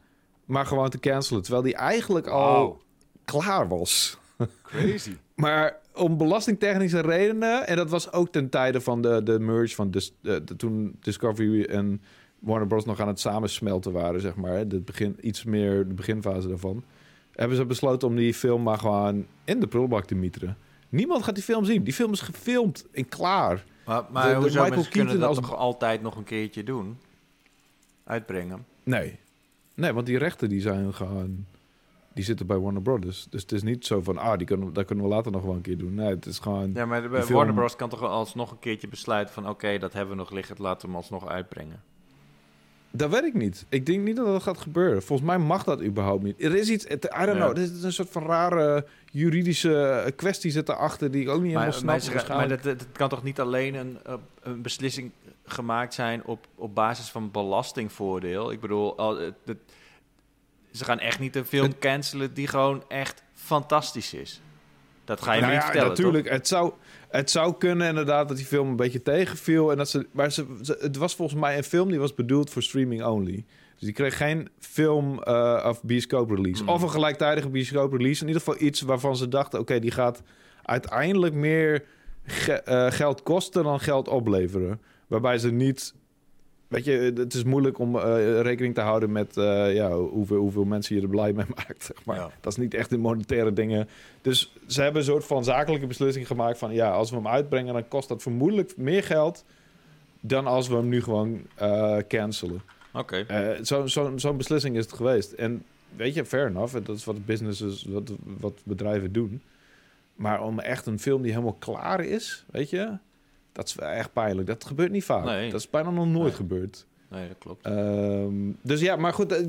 maar gewoon te cancelen. Terwijl die eigenlijk al klaar was. Crazy. maar om belastingtechnische redenen, en dat was ook ten tijde van de, de merge van de, de, toen Discovery en Warner Bros. nog aan het samensmelten waren, zeg maar. Het begin, iets meer de beginfase daarvan hebben ze besloten om die film maar gewoon in de prullenbak te mieteren. Niemand gaat die film zien. Die film is gefilmd en klaar. Maar, maar de, de hoezo Michael kunnen dat als... toch altijd nog een keertje doen? Uitbrengen? Nee. Nee, want die rechten die zijn gewoon... Die zitten bij Warner Brothers. Dus het is niet zo van... Ah, die kunnen, dat kunnen we later nog wel een keer doen. Nee, het is gewoon... Ja, maar de, film... Warner Bros. kan toch alsnog een keertje besluiten van... Oké, dat hebben we nog liggen. Laten we hem alsnog uitbrengen. Dat weet ik niet. Ik denk niet dat dat gaat gebeuren. Volgens mij mag dat überhaupt niet. Er is iets, I don't know, er is een soort van rare juridische kwestie zit erachter die ik ook niet helemaal snap. Maar, maar dat, dat, kan toch niet alleen een, een beslissing gemaakt zijn op, op basis van belastingvoordeel? Ik bedoel, dat, ze gaan echt niet een film cancelen die gewoon echt fantastisch is. Dat ga je nou niet ja, vertellen, Natuurlijk, het zou, het zou kunnen inderdaad dat die film een beetje tegenviel. En dat ze, maar ze, het was volgens mij een film die was bedoeld voor streaming only. Dus die kreeg geen film uh, of bioscoop release. Hmm. Of een gelijktijdige bioscoop release. In ieder geval iets waarvan ze dachten... oké, die gaat uiteindelijk meer uh, geld kosten dan geld opleveren. Waarbij ze niet Weet je, het is moeilijk om uh, rekening te houden met ja, hoeveel, hoeveel mensen je er blij mee maakt. Zeg maar. Dat is niet echt in monetaire dingen. Dus ze hebben een soort van zakelijke beslissing gemaakt van... ja, als we hem uitbrengen, dan kost dat vermoedelijk meer geld... dan als we hem nu gewoon uh, cancelen. Oké. Okay. Zo'n zo, zo beslissing is het geweest. En weet je, fair enough. Dat is wat businesses, wat, wat bedrijven doen. Maar om echt een film die helemaal klaar is, weet je... Dat is echt pijnlijk. Dat gebeurt niet vaak. Nee. Dat is bijna nog nooit gebeurd. Nee, dat klopt. Um, dus ja, maar goed.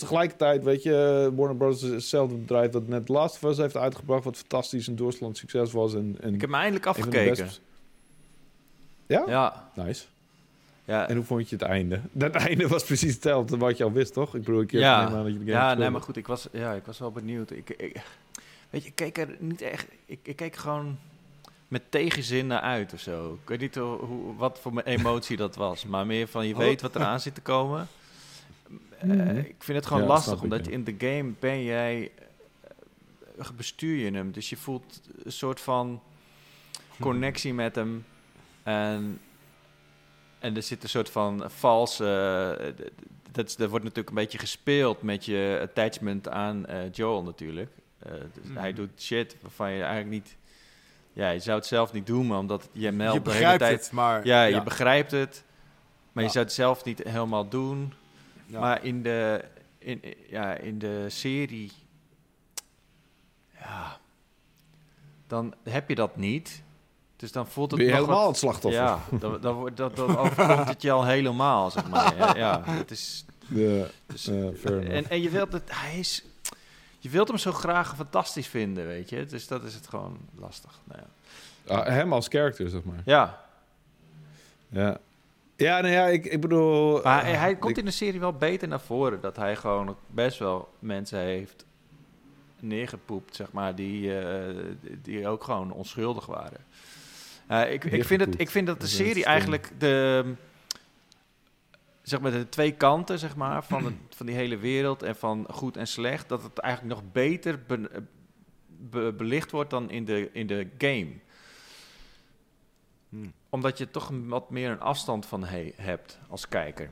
Tegelijkertijd, weet je, Warner Bros. is hetzelfde bedrijf dat net Last of Us heeft uitgebracht, wat fantastisch en doorslaand succes was. En, en ik heb me eindelijk afgekeken. Ja? Ja. Nice. Ja. En hoe vond je het einde? Dat einde was precies hetzelfde wat je al wist, toch? Ik bedoel, ik heb ja. aan dat je de game Ja, nee, maar goed, ik was, ja, ik was wel benieuwd. Ik, ik, weet je, ik keek er niet echt... Ik, ik keek gewoon met tegenzin naar uit of zo. Ik weet niet hoe, wat voor emotie dat was, maar meer van je oh. weet wat er aan zit te komen. Uh, ik vind het gewoon lastig, omdat in de game ben jij uh, bestuur je hem, dus je voelt een soort van connectie met hem en en er zit een soort van valse. Uh, dat, dat wordt natuurlijk een beetje gespeeld met je attachment aan Joel natuurlijk. Dus hij mhm. doet shit waarvan je eigenlijk niet ja, je zou het zelf niet doen, maar omdat je meldt je begrijpt de hele tijd, het, maar ja, je begrijpt het, maar je zou het zelf niet helemaal doen. Maar in de, in, ja, in de serie, ja, dan heb je dat niet. Dus dan voelt het je helemaal het slachtoffer. Ja, dan, dan, dan, dan overkomt het je al helemaal, zeg maar. Ja, ja het is... Ja, dus, en, en je wilt het... Hij is je wilt hem zo graag fantastisch vinden, weet je. Dus dat is het gewoon lastig. Nou ja. Ah, hem als character, zeg maar. Ja. Ja. Ja, nou ja, ik, ik bedoel... Maar hij, hij komt in de serie wel beter naar voren. Dat hij gewoon best wel mensen heeft neergepoept, zeg maar, die, uh, die ook gewoon onschuldig waren. Uh, ik, ik, vind het, ik vind dat de serie eigenlijk de zeg maar, de twee kanten zeg maar, van, van die hele wereld en van goed en slecht, dat het eigenlijk nog beter belicht wordt dan in de, in de game. Hmm. Omdat je toch wat meer een afstand van he hebt als kijker.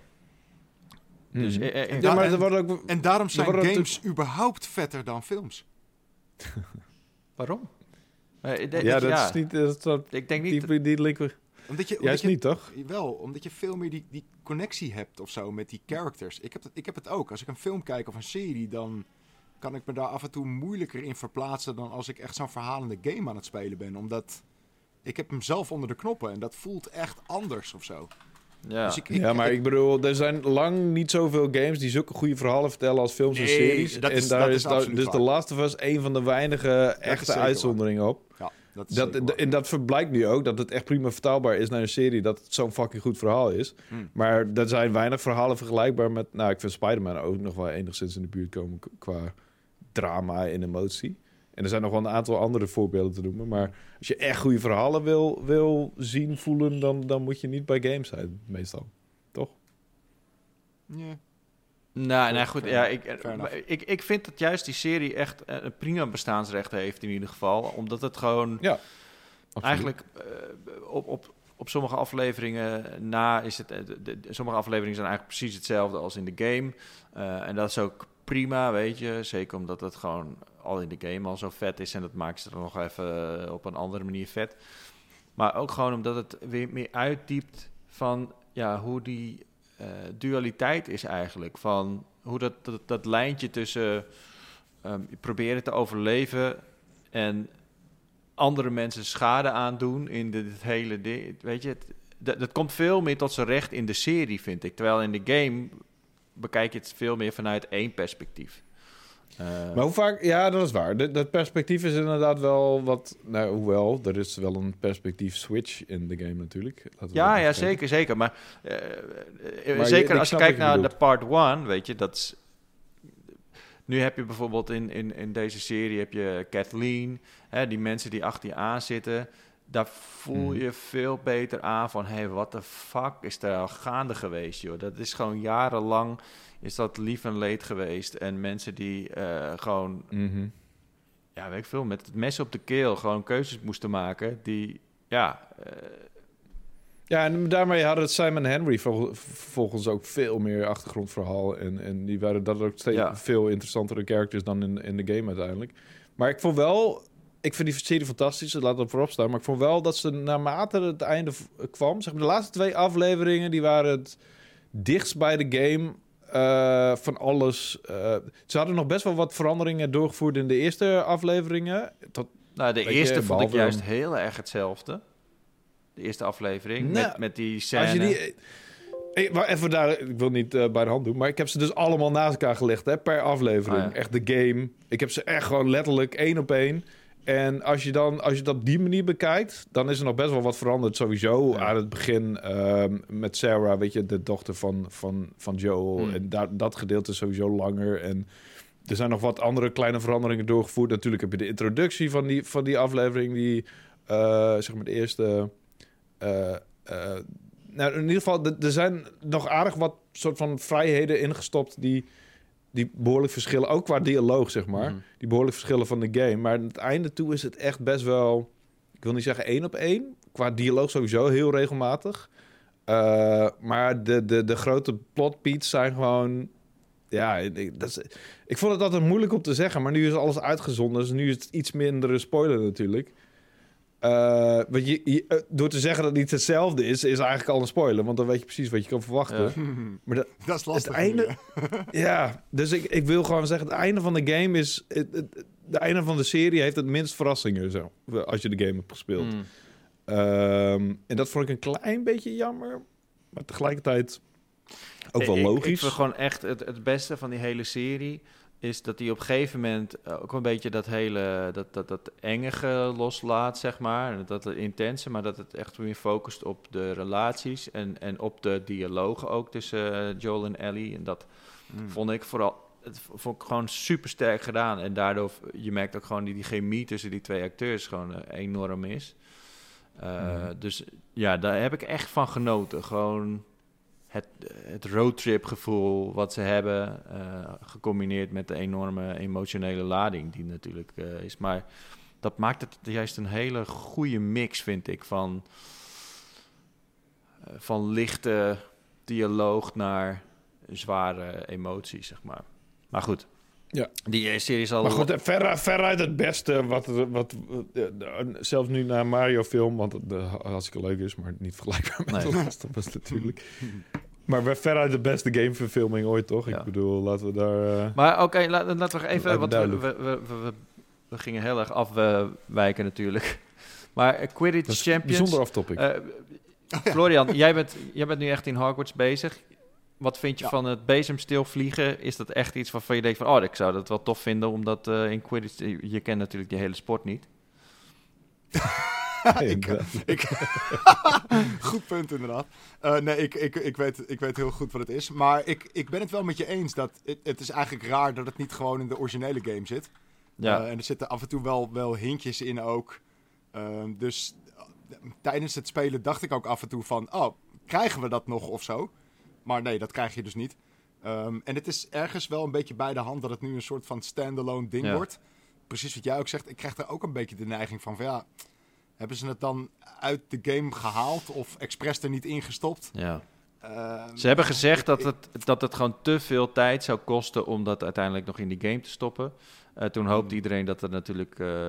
Hmm. Dus, eh, eh, en, ja, maar en, ook, en daarom zijn games überhaupt vetter dan films. Waarom? Uh, ja, dat ja, is niet... Dat, ik denk niet... Die, die link Omdat je, omdat Juist je, niet, toch? Wel, omdat je veel meer die, die connectie hebt of zo met die characters. Ik heb, het, ik heb het ook. Als ik een film kijk of een serie, dan kan ik me daar af en toe moeilijker in verplaatsen dan als ik echt zo'n verhalende game aan het spelen ben. Omdat ik heb hem zelf onder de knoppen en dat voelt echt anders of zo. Ja. Dus ik, ja, maar ik bedoel, er zijn lang niet zoveel games die zulke goede verhalen vertellen als films en series. dat is- en daar dat is, is daar- absoluut dus. The Last of Us een van de weinige echte uitzonderingen op. Ja, dat is Dat, en dat verblijkt nu ook, dat het echt prima vertaalbaar is naar een serie, dat het zo'n fucking goed verhaal is. Hmm. Maar er zijn weinig verhalen vergelijkbaar met, nou, ik vind Spider-Man ook nog wel enigszins in de buurt komen qua drama en emotie. En er zijn nog wel een aantal andere voorbeelden te noemen, maar als je echt goede verhalen wil, wil zien, voelen, dan, dan moet je niet bij games zijn, meestal. Toch? Ja. Nou, nou goed, ja, ik, enough. ik, ik vind dat juist die serie echt eh, een prima bestaansrecht heeft in ieder geval. Omdat het gewoon Ja. Absoluut. eigenlijk eh, op, op, op sommige afleveringen na is het... eh, de, de- sommige afleveringen zijn eigenlijk precies hetzelfde als in de game. Eh, en dat is ook prima, weet je. Zeker omdat het gewoon al in de game al zo vet is. En dat maakt ze er nog even eh, op een andere manier vet. Maar ook gewoon omdat het weer meer uitdiept van ja, hoe die eh, dualiteit is eigenlijk. Van hoe dat, dat, dat lijntje tussen ehm, proberen te overleven en andere mensen schade aandoen in dit hele ding. Weet je, dat, dat komt veel meer tot zijn recht in de serie, vind ik. Terwijl in de game bekijk je het veel meer vanuit één perspectief. Eh, Maar hoe vaak... Ja, dat is waar. Dat perspectief is inderdaad wel wat... Nou, hoewel, er is wel een perspectief switch in de game natuurlijk. Ja, ja, zeker, zeker. Maar, eh, eh, Maar zeker je- als je kijkt naar de part 1, weet je, dat is... Nu heb je bijvoorbeeld in, in, in deze serie heb je Kathleen, hè, die mensen die achter je aan zitten. Daar voel Mhm. je veel beter aan van, hé, hey, wat de fuck is daar al gaande geweest, joh. Dat is gewoon jarenlang, is dat lief en leed geweest. En mensen die eh, gewoon Mhm. ja, weet ik veel, met het mes op de keel gewoon keuzes moesten maken die, ja, eh, Ja, en daarmee hadden het Simon Henry vol- volgens ook veel meer achtergrondverhaal. En, en die waren dat ook steeds Ja. veel interessantere characters dan in, in de game uiteindelijk. Maar ik vond wel... Ik vind die serie fantastisch, laat dat voorop staan. Maar ik vond wel dat ze naarmate het einde kwam... Zeg maar, de laatste twee afleveringen, die waren het dichtst bij de game... eh, van alles. Eh, ze hadden nog best wel wat veranderingen doorgevoerd in de eerste afleveringen. Tot, nou, de je, eerste vond ik juist heel erg hetzelfde. De eerste aflevering, Nou, met, met die scène. Als je die, ik, maar even daar, ik wil niet eh, bij de hand doen, maar ik heb ze dus allemaal naast elkaar gelegd hè, per aflevering. Oh ja. Echt de game. Ik heb ze echt gewoon letterlijk één op één. En als je dan als je het op die manier bekijkt, dan is er nog best wel wat veranderd. Sowieso Ja. aan het begin ehm, met Sarah, weet je, de dochter van, van, van Joel. Hmm. En daar, dat gedeelte is sowieso langer. En er zijn nog wat andere kleine veranderingen doorgevoerd. Natuurlijk heb je de introductie van die, van die aflevering, die eh, zeg maar de eerste. eh, eh, nou, in ieder geval, er zijn nog aardig wat soort van vrijheden ingestopt die, die behoorlijk verschillen. Ook qua dialoog, zeg maar. Mhm. Die behoorlijk verschillen van de game. Maar aan het einde toe is het echt best wel... Ik wil niet zeggen één op één. Qua dialoog sowieso heel regelmatig. Eh, maar de, de, de grote plotbeats zijn gewoon... Ja, ik, dat is, ik vond het altijd moeilijk om te zeggen. Maar nu is alles uitgezonden. Dus nu is het iets minder een spoiler natuurlijk. Eh, want je, je- eh, door te zeggen dat het niet hetzelfde is, is eigenlijk al een spoiler. Want dan weet je precies wat je kan verwachten. Ja. Maar dat, dat is lastig. Het einde- ja, dus ik, ik wil gewoon zeggen, het einde van de game is... Het, het, de einde van de serie heeft het minst verrassingen, zo, als je de game hebt gespeeld. Mm. Ehm, en dat vond ik een klein beetje jammer, maar tegelijkertijd ook wel Ik- Ik, logisch. vind gewoon echt het, het beste van die hele serie is dat hij op een gegeven moment eh, ook een beetje dat hele dat, dat, dat engige loslaat, zeg maar. Dat het intense, maar dat het echt meer focust op de relaties en, en op de dialogen ook tussen eh, Joel en Ellie. En dat Mm. vond ik vooral het vond ik gewoon super sterk gedaan. En daardoor, je merkt ook gewoon die, die chemie tussen die twee acteurs gewoon eh, enorm is. Mhm. Dus ja, daar heb ik echt van genoten. Gewoon het, het roadtrip gevoel wat ze hebben, eh, gecombineerd met de enorme emotionele lading die natuurlijk eh, is. Maar dat maakt het juist een hele goede mix, vind ik, van, eh, van lichte dialoog naar zware emoties, zeg maar. Maar goed, Ja. Die eh, serie is al... Maar goed, ver, veruit het beste wat, wat, eh, eh, zelfs nu naar Mario film, want uh, hartstikke leuk is, maar niet vergelijkbaar met Nee. de laatste was natuurlijk. Maar we- veruit de beste gameverfilming ooit, toch? Ja. Ik bedoel, laten we daar... Maar oké, la- laten we even... Want we, we, we, we, we- we gingen heel erg afwijken natuurlijk. Maar Quidditch Champions... bijzonder off-topic. Eh, Florian, jij, bent, jij bent nu echt in Hogwarts bezig. Wat vind je Ja. van het bezemstil vliegen? Is dat echt iets waarvan je denkt van... oh, ik zou dat wel tof vinden, omdat eh, in Quidditch... Je, je kent natuurlijk die hele sport niet. Nee. Ik, goed punt, inderdaad. Eh, nee, ik, ik, ik, weet, ik weet heel goed wat het is. Maar ik, ik ben het wel met je eens dat het, het is eigenlijk raar dat het niet gewoon in de originele game zit. Ja, Eh, en er zitten af en toe wel, wel hintjes in ook. Ehm, dus eh, tijdens het spelen dacht ik ook af en toe van... Oh, krijgen we dat nog of zo? Maar nee, dat krijg je dus niet. Ehm, en het is ergens wel een beetje bij de hand dat het nu een soort van standalone ding Ja. wordt. Precies wat jij ook zegt. Ik krijg er ook een beetje de neiging van... van ja, hebben ze het dan uit de game gehaald of expres er niet ingestopt? ja. Ehm, Ze hebben gezegd dat het, dat het gewoon te veel tijd zou kosten... om dat uiteindelijk nog in die game te stoppen. Eh, toen hoopte Hmm. iedereen dat er natuurlijk eh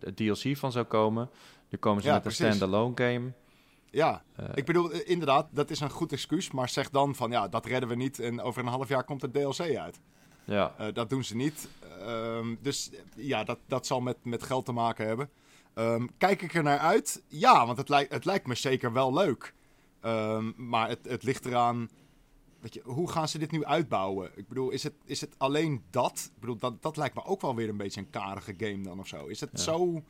het DLC van zou komen. Nu komen ze Ja, met een standalone game. Ja, Eh, ik bedoel, eh, inderdaad, dat is een goed excuus. Maar zeg dan van, ja, dat redden we niet en over een half jaar komt er DLC uit. ja. Eh, dat doen ze niet. Ehm, dus ja, dat, dat zal met, met geld te maken hebben. Ehm, kijk ik er naar uit? Ja, want het, lijkt het lijkt me zeker wel leuk. Ehm, maar het, het ligt eraan... Weet je, hoe gaan ze dit nu uitbouwen? Ik bedoel, is het, is het alleen dat? Ik bedoel, dat, dat lijkt me ook wel weer een beetje een karige game dan of zo. Is het Ja. zo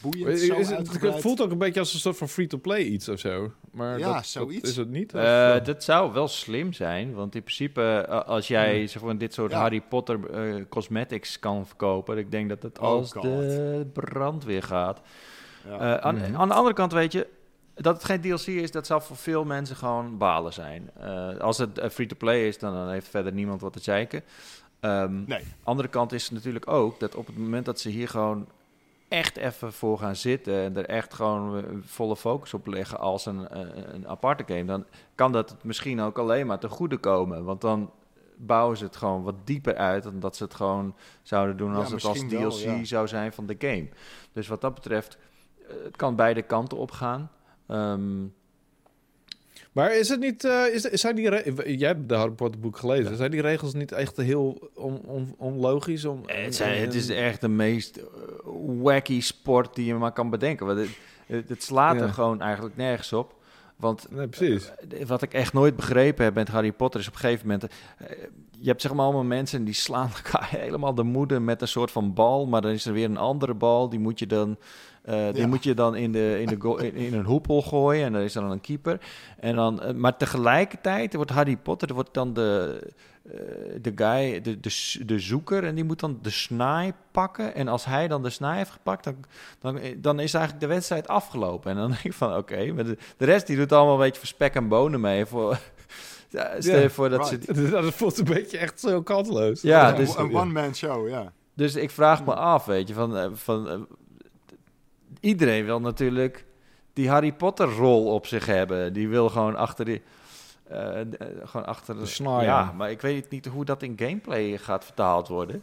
boeiend, Is zo het, voelt ook een beetje als een soort van free-to-play iets of zo. Maar Ja, dat, zoiets. dat is het niet. of, Eh, eh? dat zou wel slim zijn, want in principe, eh, als jij zeg maar, dit soort Ja. Harry Potter eh, cosmetics kan verkopen, ik denk dat het Oh als God. de brand weer gaat. Ja. Eh, aan, Mhm. aan de andere kant weet je, dat het geen DLC is, dat zal voor veel mensen gewoon balen zijn. Eh, als het eh, free-to-play is, dan, dan heeft verder niemand wat te zeiken. Ehm, Nee. andere kant is natuurlijk ook dat op het moment dat ze hier gewoon echt even voor gaan zitten en er echt gewoon eh, volle focus op leggen als een, een aparte game, dan kan dat misschien ook alleen maar ten goede komen. Want dan bouwen ze het gewoon wat dieper uit dan dat ze het gewoon zouden doen Ja, als het als DLC wel, ja. zou zijn van de game. Dus wat dat betreft, eh, het kan beide kanten op gaan. Ehm, Maar is het niet... eh, is, zijn die Jij hebt de Harry Potter boek gelezen. Zijn die regels niet echt heel on, on- onlogisch? Om, het, zijn, het is echt de meest eh, wacky sport die je maar kan bedenken. Want het, het, het slaat er gewoon eigenlijk nergens op. Want Nee, precies. Eh, Wat ik echt nooit begrepen heb met Harry Potter is op een gegeven moment... eh, je hebt zeg maar allemaal mensen die slaan elkaar helemaal de moeder met een soort van bal. Maar dan is er weer een andere bal. Die moet je dan, eh, die Ja. moet je dan in, de, in, de go- in, in een hoepel gooien. En dan is er dan een keeper. En dan, eh, maar tegelijkertijd wordt Harry Potter... Er wordt dan de, eh, de guy, de, de, de zoeker... en die moet dan de snaai pakken. En als hij dan de snaai heeft gepakt... dan, dan, dan is eigenlijk de wedstrijd afgelopen. En dan denk ik van oké... maar de, de rest die doet allemaal een beetje voor spek en bonen mee. Voor, ja, stel je voor dat right. ze... Dat voelt een beetje echt zo kansloos. Ja, Een- dus- een one-man show, ja. Dus ik vraag me af, weet je, van... van iedereen wil natuurlijk die Harry Potter rol op zich hebben. Die wil gewoon achter die... eh, eh, gewoon achter De snaar, Ja, maar ik weet niet hoe dat in gameplay gaat vertaald worden.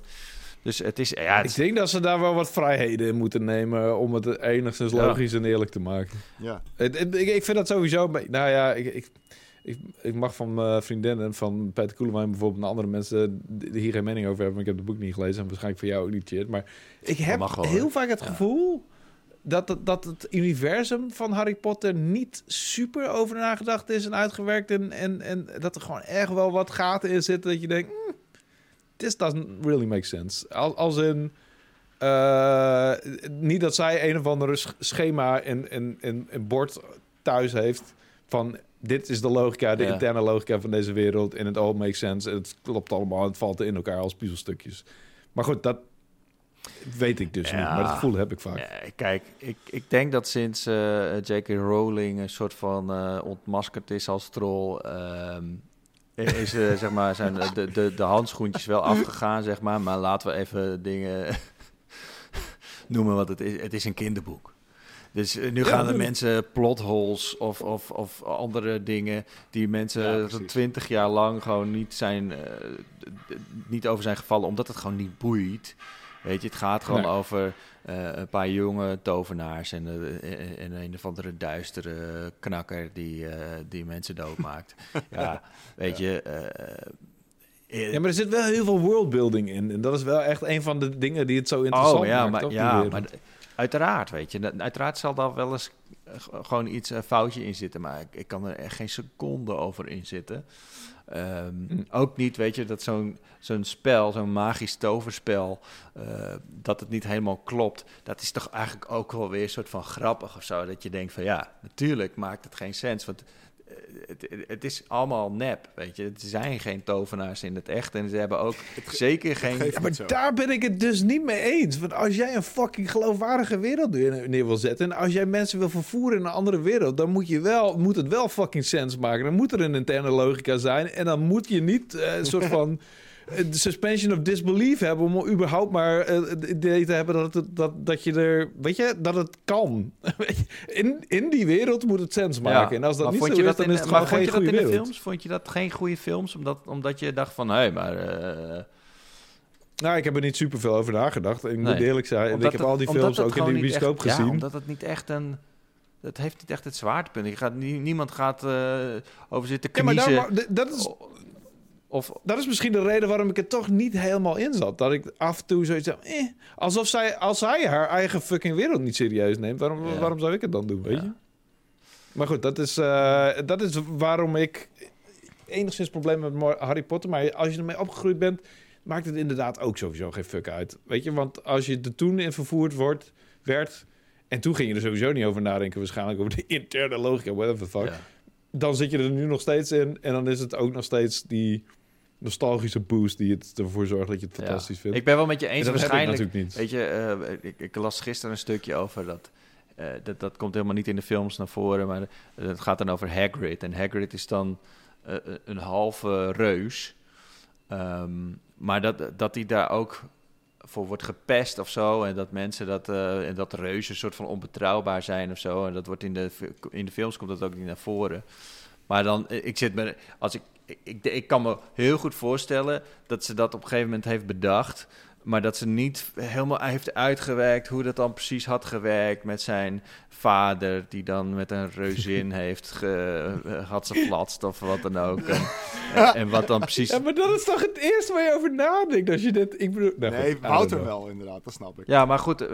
Dus het is... Ja, het Ik denk dat ze daar wel wat vrijheden in moeten nemen om het enigszins Ja. logisch en eerlijk te maken. ja. Het- het- ik, ik vind dat sowieso... Nou ja, ik, ik, ik, ik mag van mijn vriendinnen, van Peter Koelewijn bijvoorbeeld... en andere mensen die hier geen mening over hebben. maar Ik heb het boek niet gelezen en waarschijnlijk voor jou ook niet, shit. Maar ik heb heel vaak het Ja. Dat het, dat het universum van Harry Potter niet super over nagedacht is en uitgewerkt. En, en, en dat er gewoon echt wel wat gaten in zitten dat je denkt... "Hmm, this doesn't really make sense. Als, als in... eh, niet dat zij een of andere sch- schema en, en, en, en bord thuis heeft van dit is de logica, de Ja. interne logica van deze wereld en het all makes sense. En het klopt allemaal, het valt in elkaar als puzzelstukjes. Maar goed, dat weet ik dus Ja. niet, maar dat gevoel heb ik vaak. Ja, kijk, ik, ik denk dat sinds eh J.K. Rowling een soort van eh, ontmaskerd is als troll, ehm, is eh, zeg maar, zijn de, de, de handschoentjes wel afgegaan, zeg maar. Maar laten we even dingen noemen wat het is. Het is een kinderboek. Dus nu Ja, gaan de mensen plotholes of, of, of andere dingen die Ja, mensen twintig jaar lang gewoon niet, zijn, niet over zijn gevallen, omdat het gewoon niet boeit. Weet je, het gaat gewoon Nee. over eh, een paar jonge tovenaars en, eh, en- en een of andere duistere knakker die, eh, die mensen doodmaakt. ja, weet je. eh, Ja, maar er zit wel heel veel worldbuilding in. En dat is wel echt een van de dingen die het zo interessant oh ja, maakt. maar, ja, maar uiteraard, weet je. Dat- Uiteraard zal daar wel eens eh, gewoon iets een foutje in zitten, maar ik, ik kan er echt geen seconde over in zitten. Ehm, Hm. Ook niet, weet je, dat zo'n zo'n spel, zo'n magisch toverspel, eh, dat het niet helemaal klopt. Dat is toch eigenlijk ook wel weer een soort van grappig of zo. Dat je denkt van ja, natuurlijk maakt het geen sens. Want eh, het, het is allemaal nep, weet je. Er zijn geen tovenaars in het echt. En ze hebben ook zeker geen... Ja, maar daar ben ik het dus niet mee eens. Want als jij een fucking geloofwaardige wereld neer, neer wil zetten... en als jij mensen wil vervoeren in een andere wereld... dan moet, je wel, moet het wel fucking sens maken. Dan moet er een interne logica zijn. En dan moet je niet eh, een soort van... eh, de suspension of disbelief hebben om überhaupt maar eh, het idee te hebben dat, het, dat, dat je er, weet je, dat het kan. In, in die wereld moet het sens maken. En als dat maar niet vond zo je is, dat dan in- is het maar gewoon geen goede in de wereld. films? Vond je dat geen goede films? Omdat, omdat je dacht van, hé, maar... eh, Nou, ik heb er niet super veel over nagedacht. Ik moet eerlijk zijn. omdat ik heb het- al die films ook in de bioscoop echt- Ja, gezien. omdat het niet echt een... Het heeft niet echt het zwaartepunt. Je gaat, nie- niemand gaat over zitten Ja, maar kniezen. daar- maar dat, is, of, dat is misschien de reden waarom ik er toch niet helemaal in zat. Dat ik af en toe zoiets heb, eh, alsof zij, als zij haar eigen fucking wereld niet serieus neemt, waarom, Ja. waarom zou ik het dan doen, weet Ja. je? Maar goed, dat is, eh, dat is waarom ik enigszins probleem heb met Harry Potter. Maar als je ermee opgegroeid bent, maakt het inderdaad ook sowieso geen fuck uit. Weet je, want als je er toen in vervoerd wordt, werd... En toen ging je er sowieso niet over nadenken, waarschijnlijk over de interne logica, whatever the fuck. ja. dan zit je er nu nog steeds in. En dan is het ook nog steeds die nostalgische boost die het ervoor zorgt dat je het Ja. fantastisch vindt. Ik ben wel met je En eens dat heb ik waarschijnlijk. natuurlijk niet. Weet je, eh, ik, ik las gisteren een stukje over dat. eh, dat, dat komt helemaal niet in de films naar voren, maar het gaat dan over Hagrid. En Hagrid is dan eh, een halve reus. Ehm, maar dat, dat hij daar ook voor wordt gepest of zo. En dat mensen dat, en dat reuzen een soort van onbetrouwbaar zijn of zo. En dat wordt in de, in de films komt dat ook niet naar voren. Maar dan, eh, ik zit me, als ik, ik, ik, ik kan me heel goed voorstellen dat ze dat op een gegeven moment heeft bedacht. Maar dat ze niet helemaal heeft uitgewerkt hoe dat dan precies had gewerkt met zijn vader, die dan met een reuzin heeft ge, eh, had ze flatst of wat dan ook. En, en, en wat dan precies. Ja, maar dat is toch het eerste waar je over nadenkt als je dit... Ik bedoel, nou Nee, Wouter wel, inderdaad. Dat snap ik. Ja, maar goed.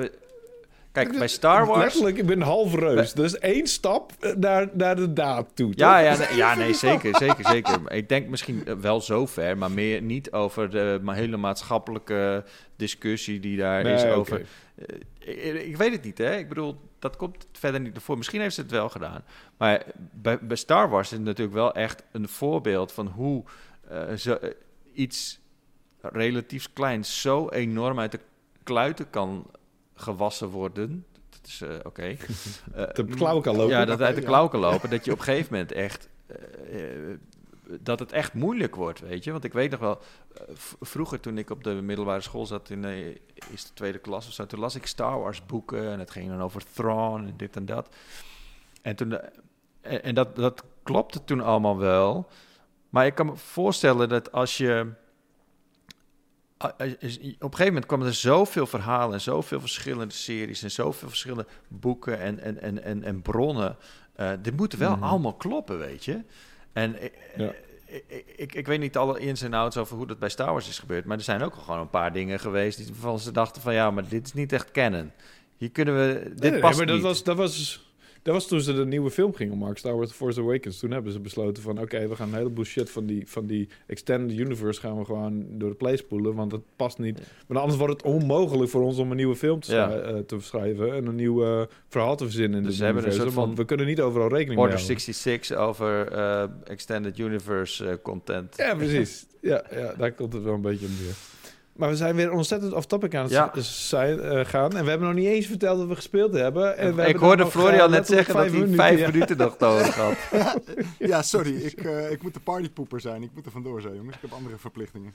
Eh, Kijk, bij Star Wars. Letterlijk, ik ben half reus. Dus één stap eh, naar, naar de daad toe. Ja, toch? ja, nee, ja, nee, zeker, zeker, zeker. Maar Ik denk misschien eh, wel zo ver, maar meer niet over de ma- hele maatschappelijke discussie die daar Nee, is over. Eh, ik, ik weet het niet, hè? Ik bedoel, dat komt verder niet voor. Misschien heeft ze het wel gedaan. Maar bij, bij Star Wars is het natuurlijk wel echt een voorbeeld van hoe eh, zo, eh, iets relatief kleins zo enorm uit de kluiten kan gewassen worden. Dat is eh, oké. Eh, De klauw kan lopen. ja, dat uit de Ja. klauw kan lopen. Dat je op een gegeven moment echt... eh, eh, dat het echt moeilijk wordt, weet je. Want ik weet nog wel... eh, vroeger toen ik op de middelbare school zat... in de eerste, tweede klas of zo... toen las ik Star Wars boeken... en het ging dan over Thrawn en dit en dat. En, toen, eh, en, en dat, dat klopte toen allemaal wel. Maar ik kan me voorstellen dat als je... Op een gegeven moment kwamen er zoveel verhalen en zoveel verschillende series en zoveel verschillende boeken en, en, en, en, en bronnen. Eh dit moet wel Mhm. allemaal kloppen, weet je. En eh, Ja. ik, ik, ik, ik weet niet alle ins en outs over hoe dat bij Star Wars is gebeurd, maar er zijn ook al gewoon een paar dingen geweest die waarvan ze dachten van ja, maar dit is niet echt canon. Hier kunnen we, dit Nee, nee, past maar dat niet. was, dat, was, dat was toen ze de nieuwe film gingen maken, Star Wars The Force Awakens. Toen hebben ze besloten van, oké, we gaan een heleboel shit van die, van die extended universe gaan we gewoon door de play spoelen, want dat past niet. Maar anders wordt het onmogelijk voor ons om een nieuwe film te, Ja. eh, te schrijven en een nieuw eh, verhaal te verzinnen in Dus de ze hebben een universum, soort want van we kunnen niet overal rekening Order mee houden. 66 over eh, Extended Universe content. Ja, precies. ja, ja, daar komt het wel een beetje om neer. Maar we zijn weer ontzettend off-topic aan het Ja. z- zijn, eh, gaan. En we hebben nog niet eens verteld dat we gespeeld hebben. En we ik hebben hoorde Florian eh, net zeggen dat hij minuten, vijf ja. minuten nog nodig had. Ja, sorry. Ik, eh, ik moet de partypoeper zijn. Ik moet er vandoor zijn, jongens. Ik heb andere verplichtingen.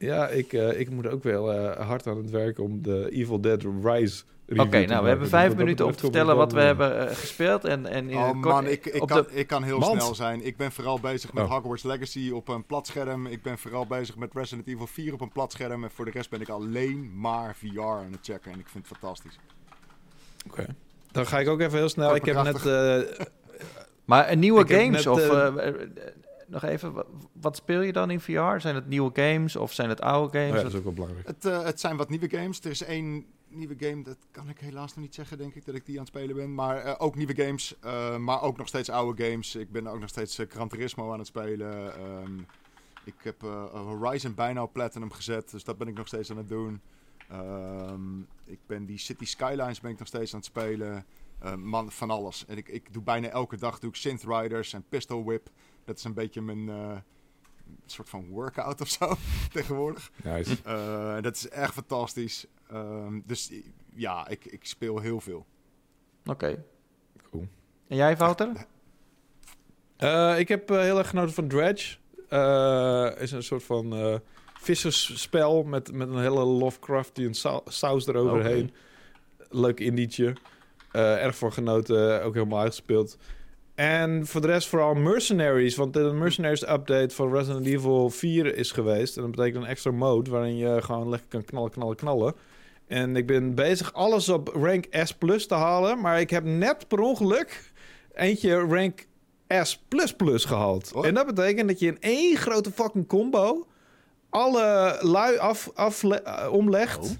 Ja, ik, uh, ik moet ook wel uh, hard aan het werk om de Evil Dead Rise Oké, nou, we hebben vijf minuten om te vertellen wat we hebben uh, gespeeld. En, en oh man, ik, ik, kan, ik kan heel Mand. snel zijn. Ik ben vooral bezig met oh. Hogwarts Legacy op een platscherm. Ik ben vooral bezig met Resident Evil 4 op een platscherm. En voor de rest ben ik alleen maar VR aan het checken. En ik vind het fantastisch. Oké. Okay. Dan ga ik ook even heel snel. Ik heb net... Uh, maar een nieuwe games net, of... Nog even, wat speel je dan in VR? Zijn het nieuwe games of zijn het oude games? Oh ja, dat is ook wel belangrijk. Het, uh, het zijn wat nieuwe games. Er is één nieuwe game, dat kan ik helaas nog niet zeggen, denk ik, dat ik die aan het spelen ben. Maar uh, ook nieuwe games, uh, maar ook nog steeds oude games. Ik ben ook nog steeds uh, Gran Turismo aan het spelen. Um, ik heb Horizon bijna op Platinum gezet, dus dat ben ik nog steeds aan het doen. Um, ik ben die City Skylines ben ik nog steeds aan het spelen. man, van alles. En ik, ik doe bijna elke dag doe ik Synth Riders en Pistol Whip. Dat is een beetje mijn soort van workout of zo tegenwoordig. Nice. Uh, dat is echt fantastisch. Um, dus ja, ik, ik speel heel veel. Oké. Okay. Cool. En jij, Wouter? Uh, ik heb uh, heel erg genoten van Dredge. is een soort van vissersspel met, met een hele Lovecraftian saus eroverheen. Okay. Leuk indietje. erg voor genoten, ook helemaal uitgespeeld. En voor de rest vooral Mercenaries. Want de Mercenaries update van Resident Evil 4 is geweest. En dat betekent een extra mode waarin je gewoon lekker kan knallen, knallen, knallen. En ik ben bezig alles op rank S plus te halen. Maar ik heb net per ongeluk eentje rank S gehaald. En dat betekent dat je in één grote fucking combo alle lui af, af uh, omlegt. Oh.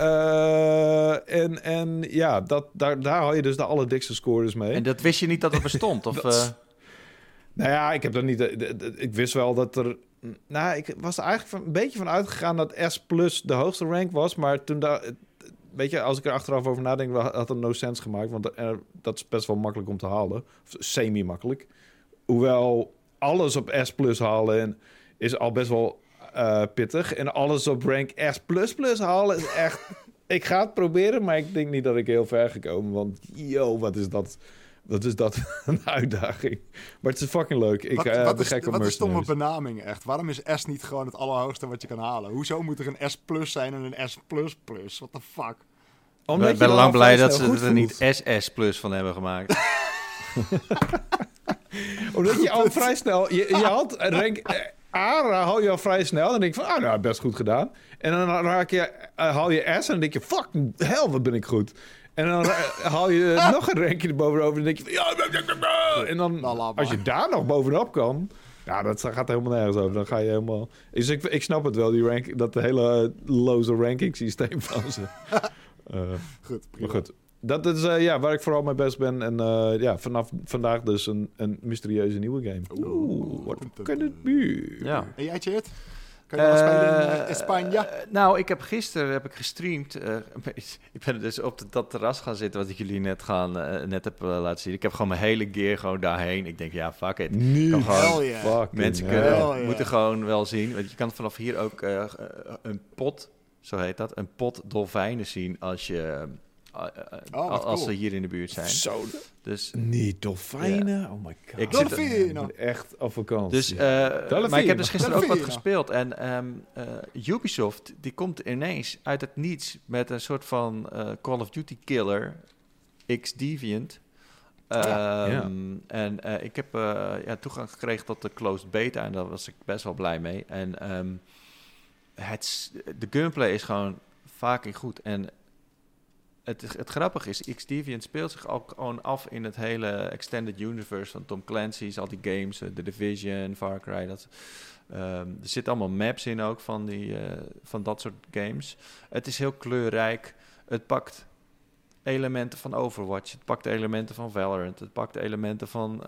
Uh, en, en ja, dat, daar, daar haal je dus de allerdikste scores mee. En dat wist je niet dat het bestond? of, uh... Nou ja, ik heb er niet. Ik wist wel dat er. Nou, ik was er eigenlijk een beetje van uitgegaan dat S plus de hoogste rank was. Maar toen daar. Weet je, als ik er achteraf over nadenk, had het no sense gemaakt. Want dat is best wel makkelijk om te halen. Semi-makkelijk. Hoewel alles op S plus halen is al best wel uh, pittig. En alles op rank S++ halen is echt... ik ga het proberen, maar ik denk niet dat ik heel ver gekomen. Want, yo, wat is dat... Wat is dat een uitdaging? Maar het is fucking leuk. Ik, wat, uh, wat, is, wat is stomme benaming echt? Waarom is S niet gewoon het allerhoogste wat je kan halen? Hoezo moet er een S plus zijn en een S plus plus? What the fuck? Omdat ik ben lang blij dat ze er niet SS plus van hebben gemaakt. Omdat je al vrij snel... Je, je had rank A haal je al vrij snel. En dan denk je van, ah, nou, best goed gedaan. En dan raak je, uh, haal je S en dan denk je, fuck, hell, wat ben ik goed. En dan haal je nog een rankje erbovenop en dan denk je van, ja, en dan, als je daar nog bovenop kan... Ja, dat gaat helemaal nergens over. Dan ga je helemaal... Dus ik, ik snap het wel, die rank, dat hele loze ranking systeem van ze. uh, goed, prima. Maar goed, dat is uh, ja, waar ik vooral mee best ben. En uh, ja, vanaf vandaag dus een, een mysterieuze nieuwe game. Oeh, wat kan het nu? Ja. En jij, Tjeerd? Kan je uh, spelen in Spanje? nou, ik heb gisteren heb ik gestreamd. ik ben dus op dat terras gaan zitten wat ik jullie net, gaan, net heb laten zien. Ik heb gewoon mijn hele gear gewoon daarheen. Ik denk, ja, fuck it. Nu, gewoon, yeah. Mensen kunnen, moeten gewoon wel zien. Want je kan vanaf hier ook een pot, zo heet dat, een pot dolfijnen zien als je uh, oh, als ze hier in de buurt zijn. Zo. Dus, Niet dolfijnen? Oh my god. Ik zit echt op vakantie. Dus, uh, maar ik heb dus gisteren ook wat gespeeld. En um, uh, Ubisoft, die komt ineens uit het niets met een soort van Call of Duty killer, X-Deviant. Um, ja. En ik heb ja, toegang gekregen tot de closed beta en daar was ik best wel blij mee. En um, het, de gunplay is gewoon vaak goed. En het, het grappige is, X-Deviant speelt zich ook gewoon af in het hele extended universe van Tom Clancy's, al die games, uh, The Division, Far Cry. Dat, um, er zitten allemaal maps in ook van, die, uh, van dat soort games. Het is heel kleurrijk. Het pakt elementen van Overwatch. Het pakt elementen van Valorant. Het pakt elementen van,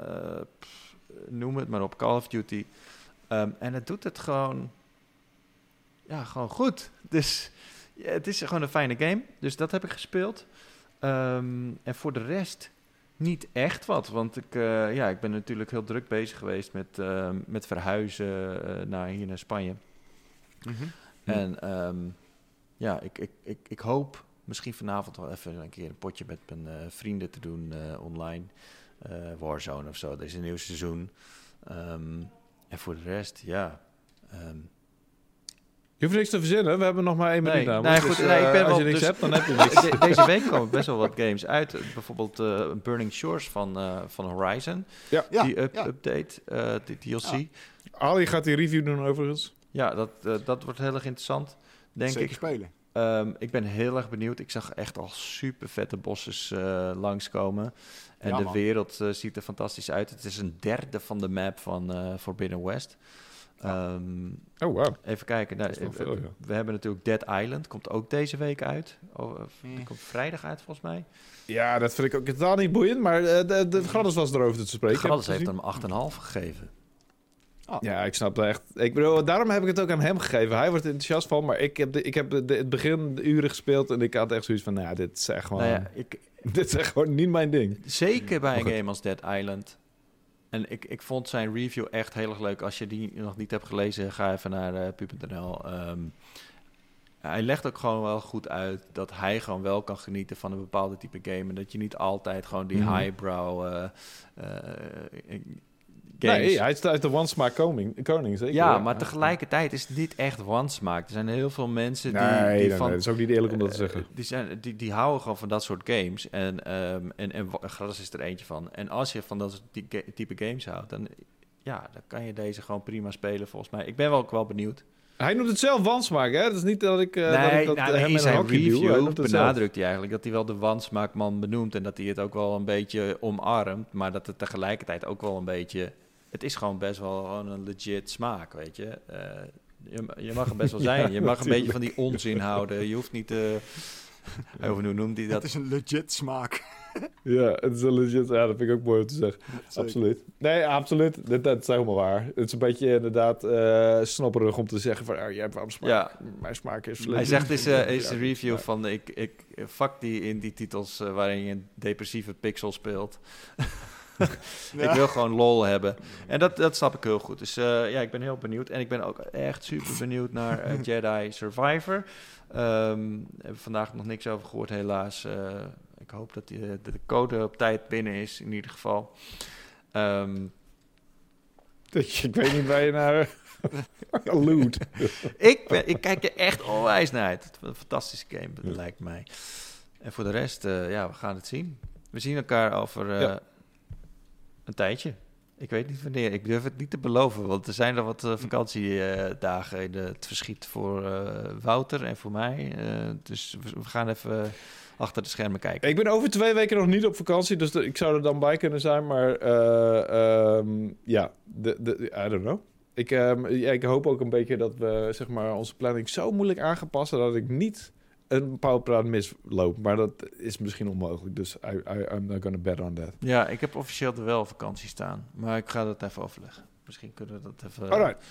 pff, noem het maar op, Call of Duty. Um, en het doet het gewoon, ja, gewoon goed. Dus ja, het is gewoon een fijne game. Dus dat heb ik gespeeld. Um, en voor de rest niet echt wat. Want ik, uh, ja, ik ben natuurlijk heel druk bezig geweest met, uh, met verhuizen uh, naar hier naar Spanje. Mm -hmm. En um, ja, ik, ik, ik, ik hoop misschien vanavond wel even een keer een potje met mijn vrienden te doen online. Warzone of zo, deze nieuwe seizoen. Um, en voor de rest, ja. Je hoeft niks te verzinnen. We hebben nog maar één minuut Nee, nee, goed, Dus, nee, ik eh, ben als wel je niks dus- hebt, dan heb je niks. De- deze week komen best wel wat games uit. Bijvoorbeeld eh, Burning Shores van, eh, van Horizon. Ja. Ja, die up- ja. update, eh die DLC. Ja. Ja, Ali gaat die review doen overigens. dat, eh, dat wordt heel erg interessant, denk Zeker ik. spelen. Ehm, ik ben heel erg benieuwd. Ik zag echt al super vette bosses eh, langskomen. En Ja, de wereld eh, ziet er fantastisch uit. Het is een derde van de map van eh Forbidden West. Ehm, Oh, wow. even kijken. Nou, eh, veel, ja. We hebben natuurlijk Dead Island. Komt ook deze week uit. Oh, eh, die komt vrijdag uit volgens mij. Ja, dat vind ik ook totaal niet boeiend. Maar eh, de, de Gladys was erover te spreken. Gladys heb heeft hem 8,5 gegeven. Ja, ik snap dat echt. Ik bedoel, daarom heb ik het ook aan hem gegeven. Hij wordt er enthousiast van, maar ik heb, de, ik heb de, de- het begin de uren gespeeld en ik had echt zoiets van, nou, ja, dit is echt gewoon, Nou ja, ik, dit is echt gewoon niet mijn ding. Zeker bij een game als Dead Island. En ik, ik vond zijn review echt heel erg leuk. Als je die nog niet hebt gelezen, ga even naar uh, pu.nl. Ehm, hij legt ook gewoon wel goed uit dat hij gewoon wel kan genieten van een bepaalde type game. En dat je niet altijd gewoon die Mhm. highbrow eh, eh, games... Nee, hij is uit de one smaak koning, koning zeker. ja, maar tegelijkertijd is het niet echt one-smaak. Er zijn heel veel mensen die, Nee, die nee, van... nee, dat is ook niet eerlijk om dat te zeggen. Eh, die, zijn, die, die houden gewoon van dat soort games. En, ehm en, en Gras is er eentje van. En als je van dat type games houdt, dan, ja, dan kan je deze gewoon prima spelen volgens mij. Ik ben wel ook wel benieuwd. Hij noemt het zelf one smaak, hè? Dat is niet dat ik, eh, dat, ik dat nou, hem in zijn. Hij review benadrukt hij eigenlijk dat hij wel de wansmaakman benoemt. En dat hij het ook wel een beetje omarmt. Maar dat het tegelijkertijd ook wel een beetje... Het is gewoon best wel gewoon een legit smaak, weet je. Eh, je, je mag er best wel zijn. je mag een beetje van die onzin houden. Je hoeft niet... te hoe noemt hij Dat dat? is een legit smaak. Ja, het is een legit. Ja, dat vind ik ook mooi om te zeggen. Zeker. Absoluut. Nee, absoluut. Dat, dat is helemaal waar. Het is een beetje inderdaad eh snopperig om te zeggen van... Oh, jij hebt warm smaak. Ja. Mijn smaak is... Hij zegt is, eh, is een review ja. van ik, ik fuck die in die titels waarin je een depressieve pixel speelt. Ik wil gewoon lol hebben. En dat, dat snap ik heel goed. Dus eh, ja, ik ben heel benieuwd. En ik ben ook echt super benieuwd naar eh, Jedi Survivor. Ehm heb vandaag nog niks over gehoord, helaas. Eh, ik hoop dat die, eh, de code op tijd binnen is, in ieder geval. Ehm, Ik weet niet waar je naar... Loot. ik, ben, ik kijk er echt onwijs naar uit. Het een fantastische game, Ja. lijkt mij. En voor de rest, ja, we gaan het zien. We zien elkaar over Ja. Een tijdje. Ik weet niet wanneer. Ik durf het niet te beloven, want er zijn er wat eh, vakantiedagen in het verschiet voor eh, Wouter en voor mij. Eh, dus we, gaan even achter de schermen kijken. Ik ben over twee weken nog niet op vakantie, dus ik zou er dan bij kunnen zijn. Maar eh, ehm, ja, de, de, I don't know. Ik, ehm, ja, ik hoop ook een beetje dat we zeg maar, onze planning zo moeilijk aangepassen dat ik niet een powerpraat misloop. Maar dat is misschien onmogelijk, dus I, I, I'm not gonna bet on that. Ja, ik heb officieel er wel vakantie staan, maar ik ga dat even overleggen. Misschien kunnen we dat even... Alright,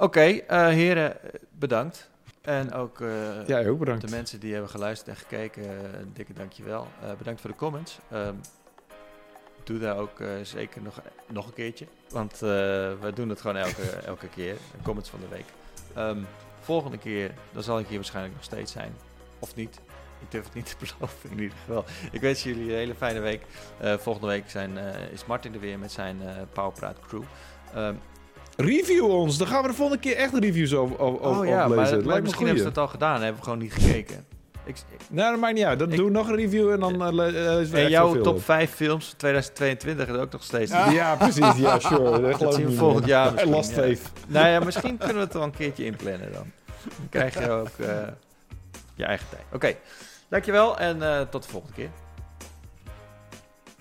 Oké, eh, heren, bedankt. En ook eh, jij ook bedankt. de mensen die hebben geluisterd en gekeken, eh, een dikke dankjewel. Bedankt voor de comments. Ehm, doe daar ook zeker nog, nog een keertje. Want we doen het gewoon elke, elke keer. Comments van de week. Ehm, volgende keer, dan zal ik hier waarschijnlijk nog steeds zijn. Of niet. Ik durf het niet te beloven in ieder geval. Ik wens jullie een hele fijne week. Eh, volgende week zijn, eh, is Martin er weer met zijn eh Powerpraat crew. Ehm, Review ons, dan gaan we de volgende keer echt reviews over, over, oh ja, oplezen. maar, misschien hebben ze het al gedaan en hebben we gewoon niet gekeken. Ik, ik- Nee, dat maakt niet uit. Dan Ik- doe nog een review en dan uh, le- lezen we en jouw top op. 5 films van 2022 is ook nog steeds. Ja. precies. Ja, sure. Dat, zien we volgend jaar misschien, Last ja. Faith. Nou ja, misschien kunnen we het wel een keertje inplannen dan. Dan krijg je ook eh, je eigen tijd. Oké, dankjewel en eh, tot de volgende keer.